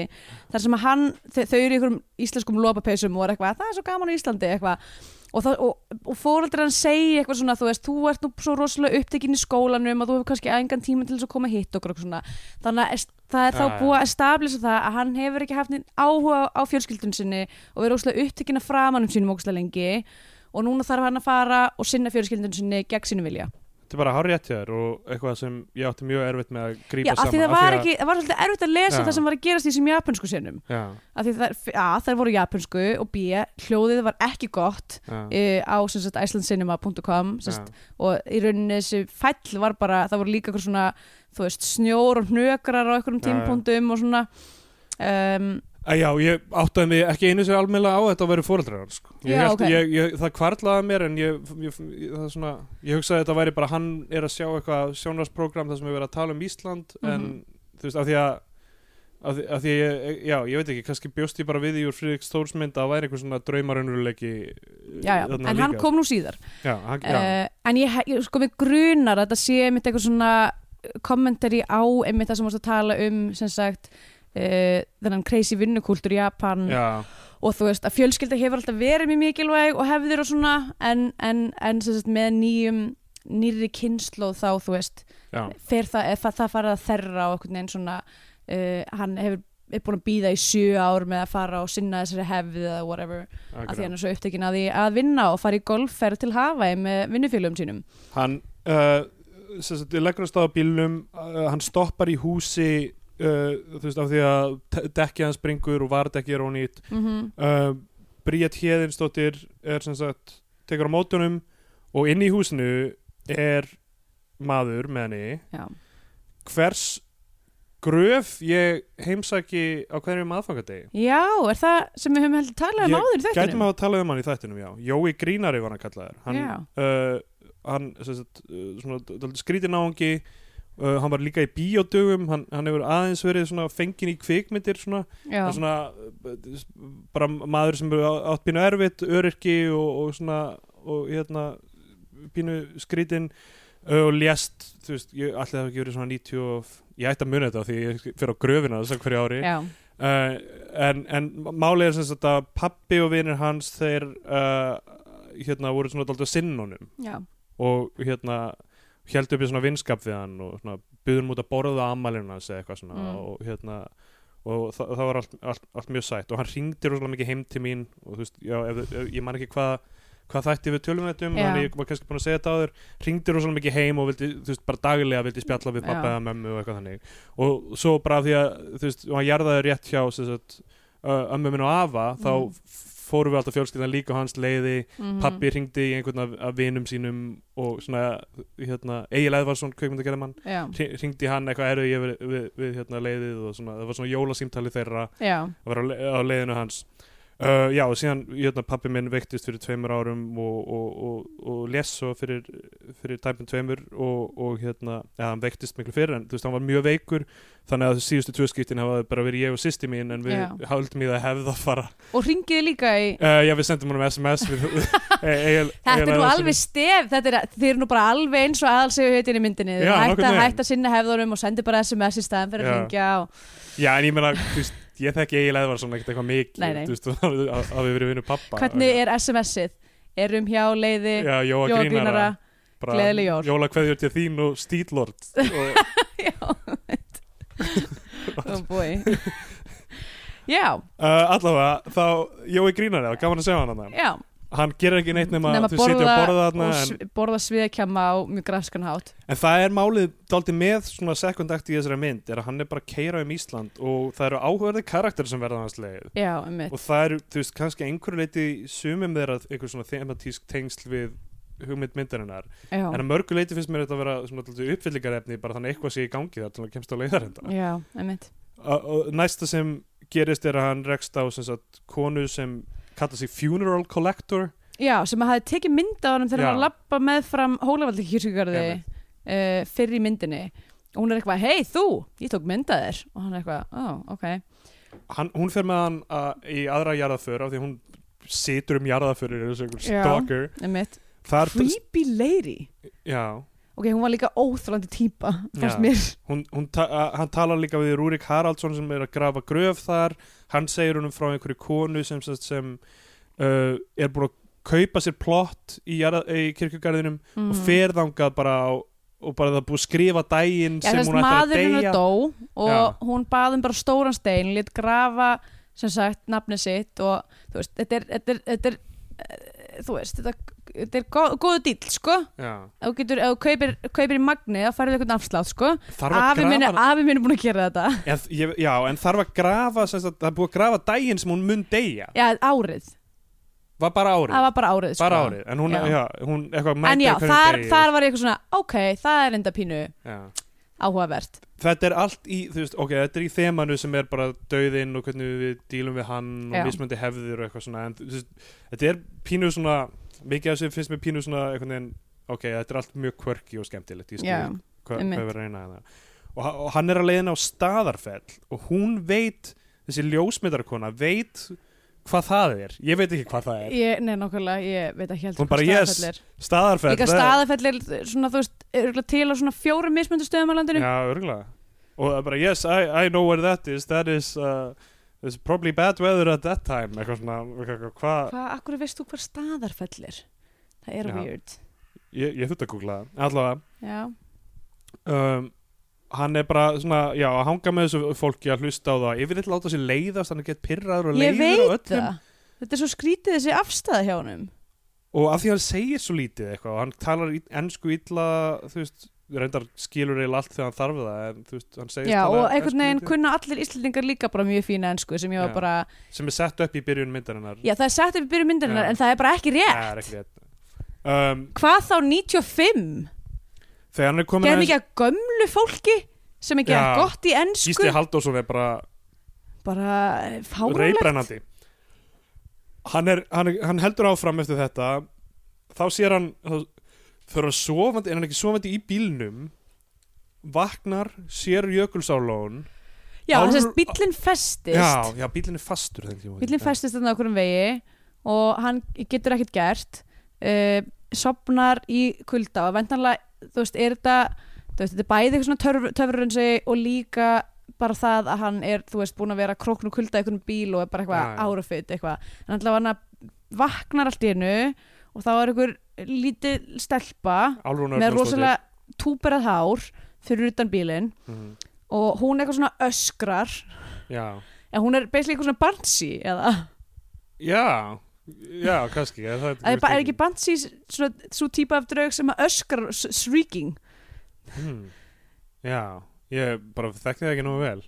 S3: þar sem að hann, þau, þau eru í einhverjum íslenskum lopapeysum og er eitthvað, það er svo gaman á Íslandi eitthvað. Og, og, og fóreldrar hans segi eitthvað svona, þú veist, þú ert nú svo rosalega upptekinn í skólanum og þú hefur kannski engan tíma til þess að koma hitt okkur og svona. Þannig að það er þá búið að establisa það að hann hefur ekki haft áhuga á fjölskyldun sinni og verið óslega upptekinn að framanum sínum óslega lengi. Og núna þarf hann að fara og sinna fjölskyldun sinni gegn sínum vilja
S2: þetta er bara hár rétt hjá þér og eitthvað sem ég átti mjög erfitt með að grípa
S3: Já, af
S2: saman.
S3: því það var ekki, það var svolítið erfitt að lesa
S2: Já.
S3: það sem var að gerast í þessum japansku sinnum.
S2: Já,
S3: af því það, A, þær voru japansku og B, hljóðið var ekki gott uh, á icelandcinema.com og í rauninni þessi fæll var bara, það voru líka eitthvað svona þú veist, snjór og hnökrar á einhverjum tímpúndum og svona um,
S2: Æ, já, ég áttaði mig ekki einu sér almennilega á þetta að vera fóreldrar hans, sko. ég
S3: Já,
S2: hélt,
S3: ok.
S2: ég, ég, það kvarlaði mér en ég, ég, ég, það svona, ég hugsaði að þetta væri bara hann er að sjá eitthvað sjónvarsprogram þar sem við verið að tala um Ísland en
S3: Mhm.
S2: þú veist, af því að af því, af því ég, já, ég veit ekki, kannski bjóst ég bara við í úr Friðrik Stórsmynd að það væri einhver svona draumarunnuleiki
S3: já, já, en hann kom nú síðar
S2: já, hann, já,
S3: uh, en ég, ég sko mig grunar að þetta sé einmitt eitthvað svona kommentari á einmitt það sem varst að tala um sem sagt uh, þennan crazy vinnukúltur í Japan.
S2: Já,
S3: og þú veist að fjölskylda hefur alltaf verið mjög mikilvæg og hefðir og svona en, en, en sagt með nýjum nýrri kynnslóð þá þú veist fer það, eða það farið að þerra og einhvern veginn svona uh, hann hefur er búin að býða í sjö ár með að fara og sinna þessari hefð eða whatever að því hann er svo upptekinn að því að vinna og fara í golfferð til Hawaii með vinnufélögum sínum.
S2: Hann uh, sem sagt, leggur að staða bílnum uh, hann stoppar í húsi uh, þú veist, af því að dekkið hans springur og vardekki er ónýtt
S3: mm -hmm.
S2: uh, Bríett Héðinsdóttir er sem sagt, tekur á mótunum og inn í húsinu er maður með henni
S3: Já,
S2: hvers gröf ég heimsæki á hverjum aðfangadegi
S3: Já, er það sem við höfum heldur talað um
S2: Ég
S3: áður í
S2: gætum
S3: þettinum?
S2: að tala um hann í þættinum, já Jói Grínari var hann kallaður hann,
S3: Já.
S2: uh, hann sagt, uh, skrítin áhangi uh, hann var líka í bíódögum hann, hann hefur aðeins verið svona fengin í kvikmyndir svona, svona uh, bara maður sem átt pínu erfitt, öryrki og, og svona og hérna pínu skrítin uh, og lést, veist, ég ætli það hafi ekki verið svona 90 og, ég ætti að muna þetta því ég fyrir á gröfina þess að hverju ári. Uh, en, en málið er sem sagt að pappi og vinir hans þeir hérna voru svona dálítið sinnunum og hérna held upp í svona vinskap við hann og svona byggðum út að borða ammælinu hans eða eitthvað svona
S3: Mm.
S2: og hérna og það, það var allt, allt, allt mjög sætt og hann ringdi rosalega mikið heim til mín og þú veist, já, ef, ef, ég man ekki hvað hvað þætti við tölum þetta um
S3: Já.
S2: þannig ég var kannski búin að segja þetta áður ringdi rosalega mikið heim og vildi, þú veist, bara daglega vildi spjalla við pappa eða mömmu og eitthvað þannig og svo bara því að, þú veist, og hann jarðaði rétt hjá sagt, uh, ömmu minn og afa þá
S3: Mm.
S2: Fórum við alltaf fjölskyldan líka hans leiði.
S3: Mhm.
S2: pappi ringdi í einhvern af, af vinum sínum og svona hérna, Egil Eðvarsson, kveikmyndagerðamann ringdi hann eitthvað eru ég við, við, við hérna, leiðið og svona, það var svona jólasímtali þeirra.
S3: Já,
S2: að vera á leiðinu hans uh, já og síðan hérna, pappi minn veiktist fyrir tveimur árum og, og, og, og les svo fyrir, fyrir tæpum tveimur og, og hérna, ja, hann veiktist miklu fyrir en þú veist, hann var mjög veikur þannig að síðustu tvö skiptin hafa bara verið ég og sýsti mín en við
S3: Já.
S2: haldum í það hefða að fara
S3: og ringiði líka í
S2: uh, já við sendum honum SMS við, Egil,
S3: Þetta er nú alveg stef, þetta er, þið eru nú bara alveg eins og aðalsegu heitin í myndinni
S2: Já, veginn.
S3: hætta sinna hefðunum og sendi bara SMS í staðan fyrir að ringja og,
S2: Já, en ég meina, þú veist, ég þekki Egil Eðvarsson ekkert eitthvað mikið,
S3: Nei, nei.
S2: þú veist, að að við verið vinnu pappa.
S3: Hvernig er SMS-ið? Erum hjá leiði
S2: Já, Jóa
S3: Jóa
S2: Grínara. Bara
S3: Gleðileg jól.
S2: Jóla kveðjur til þín og Stílord. Og,
S3: Já, veit Oh boy Já,
S2: uh, allavega, þá, Jói Grínara, gaman að segja hann hann.
S3: já
S2: Hann gerir ekki neitt nema,
S3: Nema
S2: borða þarna,
S3: og
S2: en,
S3: sv- borða sviðakjama á mjög grafskan hátt.
S2: En það er málið dálítið með svona second act í þessari mynd, er að hann er bara að keira um Ísland og það eru áhugaverði karakter sem verða hans leið.
S3: Já,
S2: Og það eru, þú veist, kannski einhverju leiti sumum þeirra einhver svona thematísk tengsl við hugmynd myndarinnar.
S3: Já,
S2: En að mörgu leiti finnst mér þetta að vera uppfyllingarefni bara þannig eitthvað sé í gangi þar til að kemst á leiðarenda. næsta sem gerist er að hann rekst á sem sagt, konu sem kalla sig Funeral Collector.
S3: Já, sem að hafi tekið mynd á hann þegar
S2: Já.
S3: hann var að lappa með fram Hólavaldi kirkjugarði
S2: Einmitt.
S3: uh, fyrir í myndinni og hún er eitthvað, hei þú, ég tók mynd að þér og hann er eitthvað, ó, oh, ok
S2: Hann, hún fer með hann að, í aðra jarðaför af því hún situr um jarðaförir eins og einhver
S3: Já.
S2: stalker.
S3: creepy lady
S2: já,
S3: ok, hún var líka óþrandi típa fannst mér
S2: hún, hún ta hann talar líka við Rúrik Haraldsson sem er að grafa gröf þar. Hann segir honum frá einhverju konu sem, sem, sem uh, er búin að kaupa sér plott í, í kirkjugarðinum
S3: mm.
S2: og fer þangað bara á, og bara það búið að skrifa daginn
S3: Já,
S2: sem hún ætlar að
S3: maðurinn
S2: deyja
S3: er dó og
S2: Já.
S3: hún baðum bara stóran stein lit grafa, sem sagt, nafnið sitt og þú veist, þetta er, þetta er, þetta er eh, þú veist, þetta, þetta er góð, góðu dýll, sko. Þú getur, ef þú kaupir, kaupir í magni þá færðu eitthvað afslátt, sko. Afi minn, er,
S2: grafa
S3: afi minn er búin að gera þetta.
S2: En, ég, já, en þarf að grafa sagt, það er búið að grafa daginn sem hún mun deyja?
S3: Já, árið,
S2: var bara árið,
S3: var bara árið sko.
S2: bara árið. En hún,
S3: Já.
S2: já. hún eitthvað
S3: en já, þar, þar var ég eitthvað svona ok, það er enda pínu
S2: Já.
S3: áhugavert.
S2: Þetta er allt í, þú veist, ok, þetta er í þemanu sem er bara döðinn og hvernig við dílum við hann og mismöndi hefðir og eitthvað svona. En veist, þetta er pínu svona mikið af þessu finnst mér pínu svona veginn, ok, þetta er allt mjög kvörki og skemmtilegt ég skil hvað, við erum að reyna hérna og, ha- og hann er að leiðina á staðarfell og hún veit, þessi ljósmyndarkona veit hvað það er. Ég veit ekki hvað það er.
S3: Ég, nei, ég veit ekki heldur hvað
S2: yes,
S3: staðarfell er.
S2: staðarfell það-
S3: er svona, þú veist, til á svona fjórum mismöndu stöðum á landinu.
S2: Já, örgulega og það bara, yes, I, I know where that is. That is uh, there's probably bad weather at that time. Eitthvað svona, eitthvað, hvað
S3: hvað, akkur veist þú hver staðarfell er það er
S2: Já.
S3: weird.
S2: Ég, ég þurfti að googla það. Allavega
S3: já,
S2: um, hann er bara svona, já, að hanga með þessu fólki að hlusta á það. Yfirleitt láta sér leiðast, hann er gett pyrraður og
S3: ég
S2: leiður á
S3: veit
S2: öllum.
S3: það. Þetta er svo skrítið þessi afstæða hjá honum.
S2: Og af því hann segir svo lítið eitthvað og hann talar ennsku illa þú veist, reyndar skilur eiginlega allt þegar hann þarf það en þú veist, hann segir
S3: já, og einhvern veginn kunna allir Íslandingar líka bara mjög fína ensku sem ég var
S2: Já.
S3: bara,
S2: sem er sett upp í byrjun myndarinnar.
S3: Já það er sett upp í byrju myndarinnar
S2: Já.
S3: en það er bara ekki rétt.
S2: Það er ekki rétt. Um,
S3: hvað þá 95
S2: þegar hann er komin aðeins-
S3: ekki að gömlu fólki sem ekki að
S2: Já.
S3: gott í ensku
S2: Gísli Halldórsson er bara
S3: bara fáránlegt.
S2: Reybrennandi hann, er, hann, er, hann heldur áfram eftir þetta. Þá sér hann þá fyrir að sofandi, er hann ekki sofandi í bílnum vaknar, sér Jökulsárlón.
S3: Já, þess að bíllinn festist.
S2: Já, já, bílinn er fastur
S3: bíllinn festist þarna okkur um vegi og hann getur ekkert gert. Uh, sopnar í kulda og vendanlega, þú veist, er þetta þú veist, þetta er bæði eitthvað svona töfr, töfrunsi og líka bara það að hann er, þú veist, búin að vera krókn og kulda í einhvern bíl og er bara eitthvað árafitt eitthvað, en alltaf hann vaknar allt í hennu og þá er einhver lítið stelpa með rosalega túperað hár fyrir utan bílinn
S2: Mhm.
S3: og hún eitthvað svona öskrar.
S2: Já,
S3: en hún er basically eitthvað svona barnsi eða?
S2: Já, já, kannski Er, það,
S3: er, er ekki. barnsi svona svo típa af draug sem öskrar shrieking?
S2: Hmm. Já, ég bara þekkti það ekki nú vel.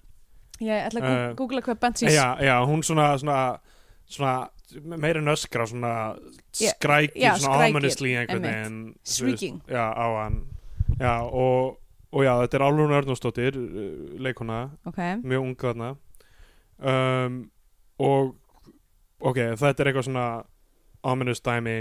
S3: Ég ætla að
S2: Uh,
S3: googla hvað barnsi
S2: Já, já, hún svona, svona, svona meira en öskra, svona skrækir,
S3: já,
S2: svona ominously einhvern veginn
S3: Shrieking.
S2: Já, á hann. Já, og, og já, þetta er Álfrún Örnúsdóttir uh, leikona,
S3: ok,
S2: mjög ung þarna. Um, og ok, þetta er eitthvað svona ominous dæmi.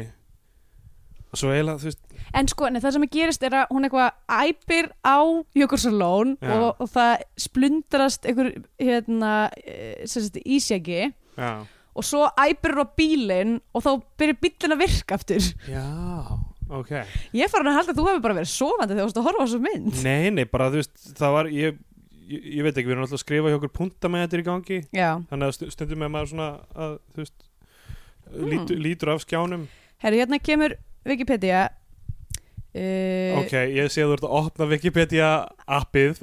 S2: Veist
S3: en sko nei, það sem að gerist er að hún eitthvað æpir á Jökulsalón
S2: Já.
S3: og, og það splundrast einhver hérna eh, ísjaki.
S2: Já,
S3: og svo æpir hún á bílinn og þá byrjar bílinn að virka aftur.
S2: Já, ok.
S3: Ég farin að halda að þú hefur bara verið sofandi þegar þú varst að horfa á þessu mynd.
S2: Nei, nei, bara þú veist, það var ég, ég, ég veit ekki, við erum alltaf að skrifa hjá okkur punta með þetta í gangi.
S3: Já,
S2: þannig að stu- stundum er maður svona að, þú veist
S3: Mm.
S2: lítur, lítur af skjánum.
S3: Herru hérna kemur Wikipedia. Uh,
S2: ok, ég sé að þú ert að opna Wikipedia appið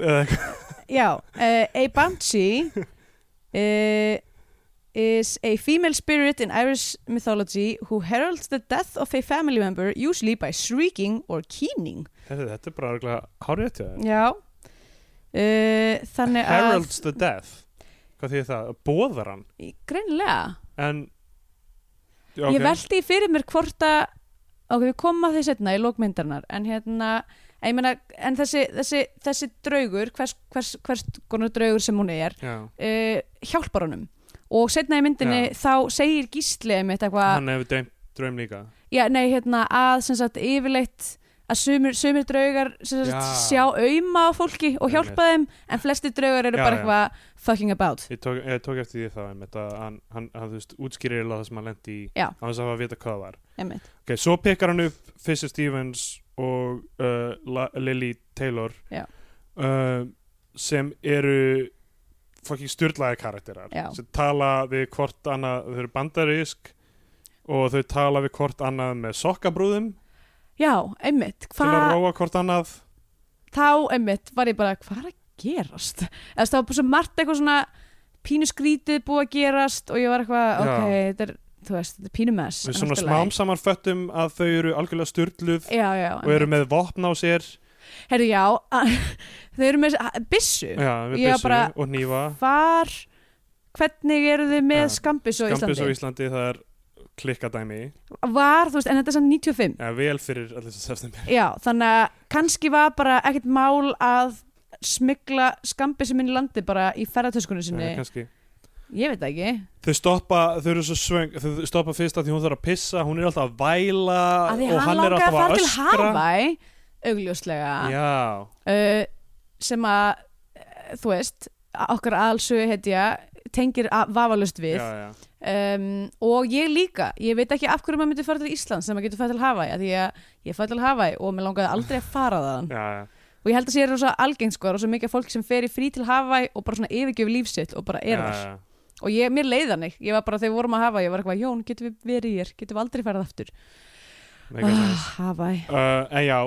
S3: já, uh, a banshee uh, is a female spirit in Irish mythology who heralds the death of a family member usually by shrieking or keening.
S2: Herri, þetta er bara hjá þér.
S3: Já. Uh, þannig að
S2: heralds the death. Hvað þýðir það, bóðar hann?
S3: Greinilega.
S2: En já,
S3: ég veldi fyrir mér hvort að ok, við komum að því setna í lókmyndarnar en hérna, ég meina en þessi, þessi, þessi draugur hvers, hvers, hvers konar draugur sem hún er uh, hjálpar honum og setna í myndinni
S2: Já.
S3: þá segir Gísli einmitt eitthvað,
S2: hann hefur dreymt draum líka
S3: já, nei, hérna að sem sagt yfirleitt að sumir, sumir draugar sem sagt,
S2: Já.
S3: sjá auðma á fólki og hjálpa þeim en flestir draugar eru
S2: Já,
S3: bara
S2: já.
S3: eitthvað fucking about
S2: ég tók, ég tók eftir því þá einmitt, að hann, hann, hann þú veist, útskýrir eiginlega það sem hann lendi í
S3: Já.
S2: á þess að hafa að vita hvað það var
S3: einmitt,
S2: ok, svo pekar hann upp Fisher Stevens og uh, La- Lily Taylor
S3: Já.
S2: uh, sem eru fucking styrlaði karakterar
S3: Já.
S2: sem tala við hvort annað þau eru bandarísk og þau tala við hvort annað með sokkabrúðum.
S3: Já, einmitt.
S2: Til að róa hvort annað.
S3: Þá einmitt var ég bara hvað er að gerast? Eða það var svo margt eitthvað svona pínu skrítið búið að gerast og ég var eitthvað ok, þetta er, þú veist, þetta er pínu mess
S2: við svona
S3: allt í
S2: smám
S3: lagi.
S2: saman föttum að þau eru algjörlega styrluð og eru með vopn á sér
S3: herru já þau eru með bissu
S2: já, með
S3: Já,
S2: byssu
S3: bara-
S2: og nýfa
S3: hvar hvernig eru þið með
S2: Já.
S3: skambis á
S2: Skambis á
S3: Íslandi?
S2: Íslandi það er klikkadæmi.
S3: Var, þú veist, en þetta er samt 95
S2: ja, vel fyrir allir sem september
S3: já, þannig að kannski var bara ekkert mál að smigla skambisum inn í landi bara í ferðartöskunni sinni,
S2: ja, kannski.
S3: Ég veit það ekki.
S2: Þau stoppa, þau eru svo svöng þau stoppa fyrst að því hún þarf að pissa hún er alltaf að væla
S3: að
S2: og
S3: hann
S2: hann er alltaf að öskra
S3: augljóslega
S2: já,
S3: uh, sem að uh, þú veist, okkar aðalsögu heitja tengir að- vafalaust við.
S2: Já, já.
S3: um, og ég líka ég veit ekki af hverju maður myndi fara til Íslands sem maður getur fara til Hawaii, af því að ég fara til Hawaii og mér langaði aldrei að fara þaðan.
S2: Já, já.
S3: og ég held að sé rosa algengt sko, rosa mikið fólk sem fer í frí til Hawaii og bara svona yfirgjöf lífsitt og bara er þar. og ég, mér leið þannig, ég var bara þegar við vorum að Hawaii ég var eitthvað, Jón, getum við verið hér, getum við aldrei farið aftur
S2: Nice.
S3: Hawaii.
S2: Uh, en já,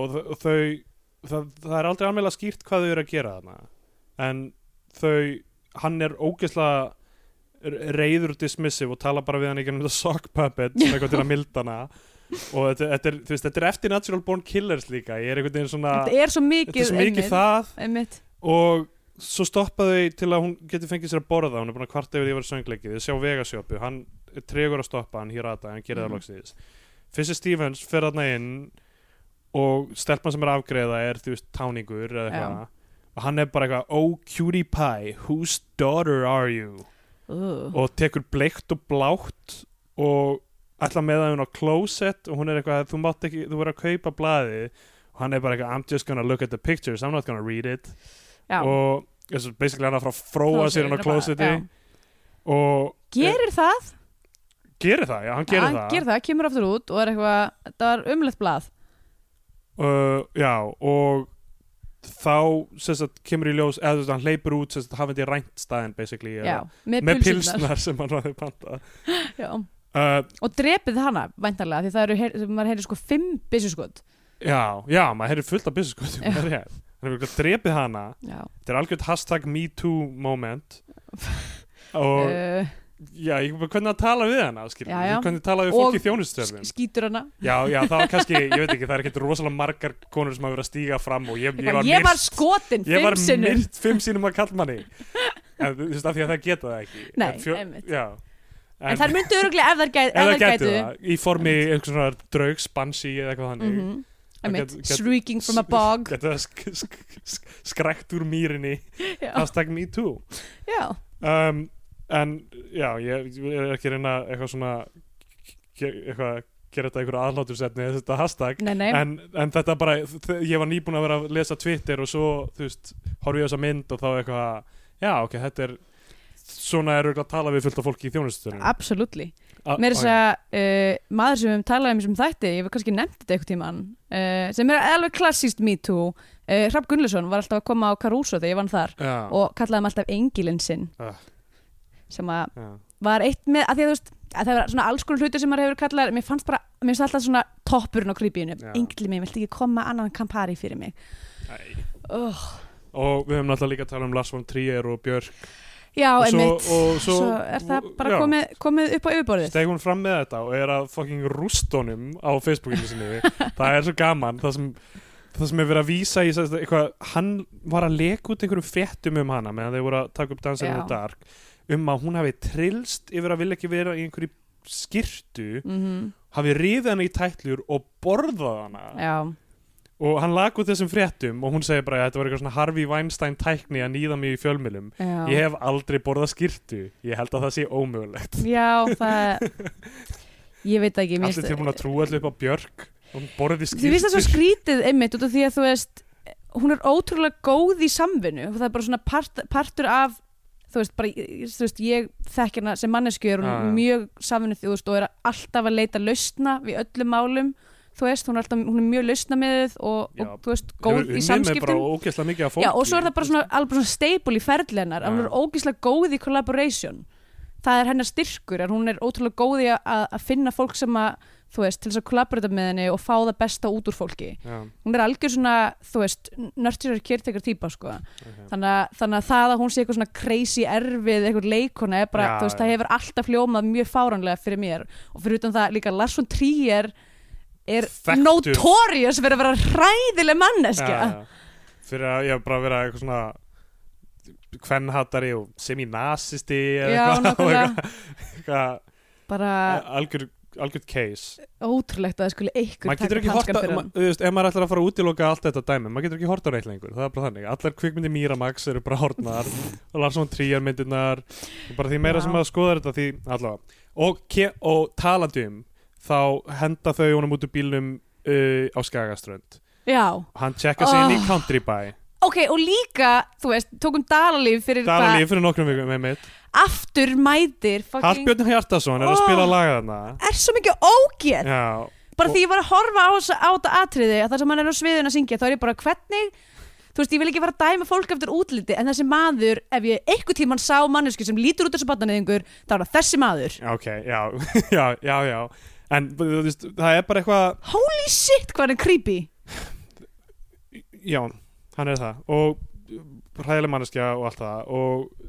S2: þau- það, það er aldrei alveg skýrt hvað þau eru að gera þarna. En þau hann er ógeðslega reyður og dismissive og tala bara við hann ekki um þetta sock puppet sem eitthvað til að milda hana. Og þetta, þetta, er, veist, þetta er eftir Natural Born Killers líka. Ég er einhvern veginn svona
S3: þetta er svo mikið,
S2: er svo mikið
S3: einmitt,
S2: það.
S3: Einmitt.
S2: og svo stoppa þau til að hún getur fengið sér að borða hún er búin að kvarta yfir því að vera söngleikið. Þau sjá vegasjópu, hann er tregur að stoppa hann hér að það, hann gerir það
S3: Mhm.
S2: Fissi Stevens fer þarna inn og stelpan sem er að afgreiða er þú veist táningur eða eitthvað og hann er bara eitthvað, oh cutie pie whose daughter are you?
S3: Uh.
S2: og tekur bleikt og blátt og ætla með hún á closet og hún er eitthvað, þú mátt ekki, þú verður að kaupa blaðið. Og hann er bara eitthvað, I'm just gonna look at the pictures I'm not gonna read it.
S3: Já.
S2: og basically hann er að fara að fróa sér hann á closeti og
S3: gerir það
S2: gerir það, já, hann gerir
S3: hann
S2: það
S3: gerir það, kemur aftur út og er eitthvað, þetta var umlegt blað
S2: uh, já, og þá sem sagt, kemur í ljós eða þú veist, hann hleypur út, sem sagt, hafandi rænt staðin basically,
S3: já, með,
S2: með
S3: pilsnar
S2: sem hann hafði pantað
S3: já.
S2: uh,
S3: og drepið hana, væntanlega því það eru, heyr- maður heyrir sko fimm byssuskot
S2: já, já, maður heyrði fullt af byssuskotum
S3: Já.
S2: það er rétt. hann hefur drepið hana
S3: Já.
S2: þetta er algjörð hashtag MeToo moment og
S3: Uh,
S2: já, ég bara hvernig að tala við hana
S3: já.
S2: hvernig tala við
S3: Og
S2: fólk í þjónustörfum
S3: skýtur hana.
S2: Já, já, það var kannski, ég veit ekki, það er ekkert rosalega margar konur sem hafa verið að stíga fram og ég, ég var,
S3: ég var
S2: myrt- ég var
S3: fimm sinnum.
S2: myrt fimm sinnum að kallmanni en þú veist af því að það geta það ekki.
S3: Nei,
S2: En
S3: einmitt.
S2: já,
S3: en þær myndu öruglega ef þær gætu
S2: ef það getur það, í formi einhvers svona draugs, bansi eða eitthvað þannig. Það
S3: Einmitt,
S2: get- get-
S3: shrieking from a bog.
S2: sk sk sk skrekt úr mýrinni. Hashtag me too. Um, en já, ég, ég er ekki að reyna eitthvað svona eitthvað gera þetta einhverju aðlátursefni þetta hashtag.
S3: Nei, nei.
S2: En, en þetta bara, ég var nýbúin að vera að lesa Twitter og svo, þú veist, horfi ég á þessa mynd og þá eitthvað, já, ok, þetta er svona er auðvitað að tala við fullt af fólki í þjónustunum
S3: absolutely. Mér er þess að uh, maður sem við höfum talað um sem þætti, ég hef kannski nefnt þetta eitthvað tíman uh, sem er alveg klassíst me too. Uh, Hrafn Gunnlauson var alltaf að koma á Caruso þegar ég vann þar
S2: já,
S3: og kallaði hann alltaf engilinn sinn.
S2: Ah.
S3: Sem að
S2: já,
S3: var eitt með, að því að þú veist að það var svona alls konar hluti sem maður hefur kallað mér fannst bara, mér finnst alltaf svona toppurinn á krypíinu
S2: Já.
S3: engilinn minn, viltu ekki koma annan kampari fyrir mig? Oh.
S2: og við höfum náttúrulega líka að tala um Lars von Trier og Björk.
S3: Já,
S2: og svo,
S3: einmitt.
S2: og svo,
S3: Svo er það bara
S2: já,
S3: komið, komið upp á yfirborðið.
S2: Steg hún fram með þetta og er að fucking rústónum á Facebookinu sinni. Það er svo gaman. Það sem, það sem er verið að vísa í eitthvað, hann var að leka út einhverjum fréttum um hana meðan þeir voru að taka upp
S3: Já.
S2: the Dark um að hún hafi trillst yfir að vilja ekki vera í einhverju skirtu
S3: mm
S2: hafi rifið hana í tætlur og borðað hana.
S3: Já,
S2: og hann lag út þessum fréttum og hún segir bara að þetta var eitthvað svona Harvey Weinstein tækni að nýða mig í fjölmjölum ég hef aldrei borðað skirtu ég held að það sé ómögulegt.
S3: Já, það Ég veit ekki
S2: allir tilbúin að trúa allir upp á Björk. Og borði
S3: Þú veist það svo skrítið einmitt út af því að þú veist hún er ótrúlega góð í samvinnu. Og það er bara svona part, partur af þú veist, bara, þú veist, ég þekk hérna sem mannesku er hún
S2: já.
S3: mjög samvinnu þjóðust og er alltaf að leita lausna við öllum málum. Þú veist, hún er, alltaf, hún er mjög lausna með og,
S2: Já.
S3: og þú veist, góð í
S2: með
S3: samskiptum. Já, og svo er það bara svona, alveg svona staple í ferðlennar að hún er ógeðslega góð í collaboration það er hennar styrkur, að hún er ótrúlega góð í að, að finna fólk sem að þú veist, til þess að collaborata með henni og fá það besta út úr fólki.
S2: Já,
S3: hún er algjör svona, þú veist nördsýrar kértekar típa, sko.
S2: Ok.
S3: þannig að, þannig að það að hún sé eitthvað svona crazy erfið, eitthvað leikona er bara,
S2: Já,
S3: þú veist, það hefur alltaf hljómað mjög fáranlega fyrir mér. Og fyrir utan það líka Lars von Trier er
S2: Þekktur.
S3: notorious fyrir að vera hræðileg manneskja.
S2: Fyrir að ég bara verið eitthvað svona kvennhattari og semi-nazisti eða eitthvað,
S3: bara
S2: algjör, algjör case.
S3: ótrúlegt að það skulle einhver
S2: ekki
S3: hanskan fyrir
S2: ma-
S3: hann
S2: þú veist, ef maður ætlar að fara að útiloka allt þetta dæmi, maður getur ekki horta á neitt lengur. Það er bara þannig, allar kvikmyndi Miramax eru bara hortnar og Lars von Trier myndirnar og bara því meira
S3: Já.
S2: sem maður skoðar þetta því allavega, og, og talandi um þá henda þau honum út úr bílnum uh, á Skagaströnd.
S3: Já,
S2: hann tjekka sig inn í
S3: Oh.
S2: Country By
S3: ok, og líka þú veist, tókum dalalíf fyrir
S2: Dalalíf fyrir nokkrum vikum með mitt
S3: aftur mætir fucking,
S2: Hallbjörn Hjartason er að
S3: Oh.
S2: spila laga þarna.
S3: er svo mikið ógeð!
S2: Já,
S3: bara því ég var að horfa á, þessa- á þetta atriði að það sem hann er á sviðun að syngja þá er ég bara hvernig? Þú veist ég vil ekki fara að dæma fólk eftir útliti en þessi maður, ef ég einhver tíman sá mannesku sem lítur út þessu barnaneyðingur þá er það þessi maður.
S2: Ok, já, já, já, já. En þú veist, það er bara eitthvað
S3: holy shit hvað hann er creepy.
S2: Já, hann er það. Og hræðileg manneskja og allt það. Og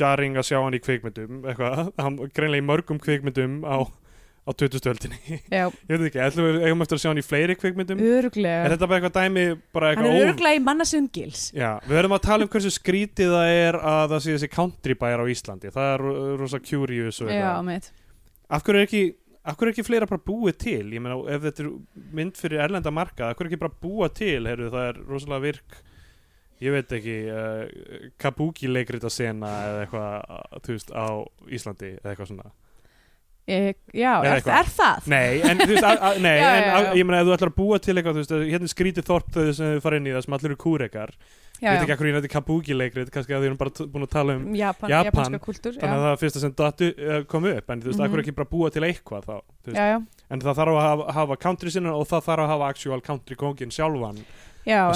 S2: jarring að sjá hann í kvikmyndum Eitthvað, hann greinlega í mörgum kvikmyndum á, á 2000-öldinni
S3: já,
S2: Ég veit ekki, ætlum við eigum eftir að sjá hann í fleiri kvikmyndum? Er
S3: öruglega
S2: þetta bara eitthvað dæmi, bara
S3: hann
S2: eitthvað
S3: er
S2: ó-
S3: öruglega í mannasum gils.
S2: Já, við verðum að tala um hversu skrítið það er að það sé þessi country bæjar á Íslandi. Það er ro- rosa curious af hverju er ekki er ekki fleira bara búið til ég meina ef þetta er mynd fyrir erlenda marka er ekki bara búa til heyrðu, það er rosalega virk ég veit ekki uh, kabuki leikrita sena eða eitthvað þú veist á Íslandi eða eitthvað svona
S3: e, já,
S2: Eða
S3: er,
S2: eitthvað.
S3: er það?
S2: nei, en þú veist, að, að, nei,
S3: Já,
S2: en,
S3: já, já.
S2: ég meina ef þú ætlar að búa til eitthvað þú veist, hérna skrítið þorp þau sem þau fara inn í það sem allir eru kúrekar
S3: já,
S2: ég veit ekki að hverju ég nætti kabuki leikrit kannski að þau erum bara búin að tala um
S3: Japan,
S2: Japan,
S3: kultúr
S2: þannig að það er fyrsta sem datu uh, kom upp en þú veist, mm
S3: Mhm.
S2: -hmm. ekki bara búa til eitthvað þá
S3: já, já,
S2: en það þarf að hafa, hafa country sinna og það þarf að hafa actual country kongin sjálfan
S3: já,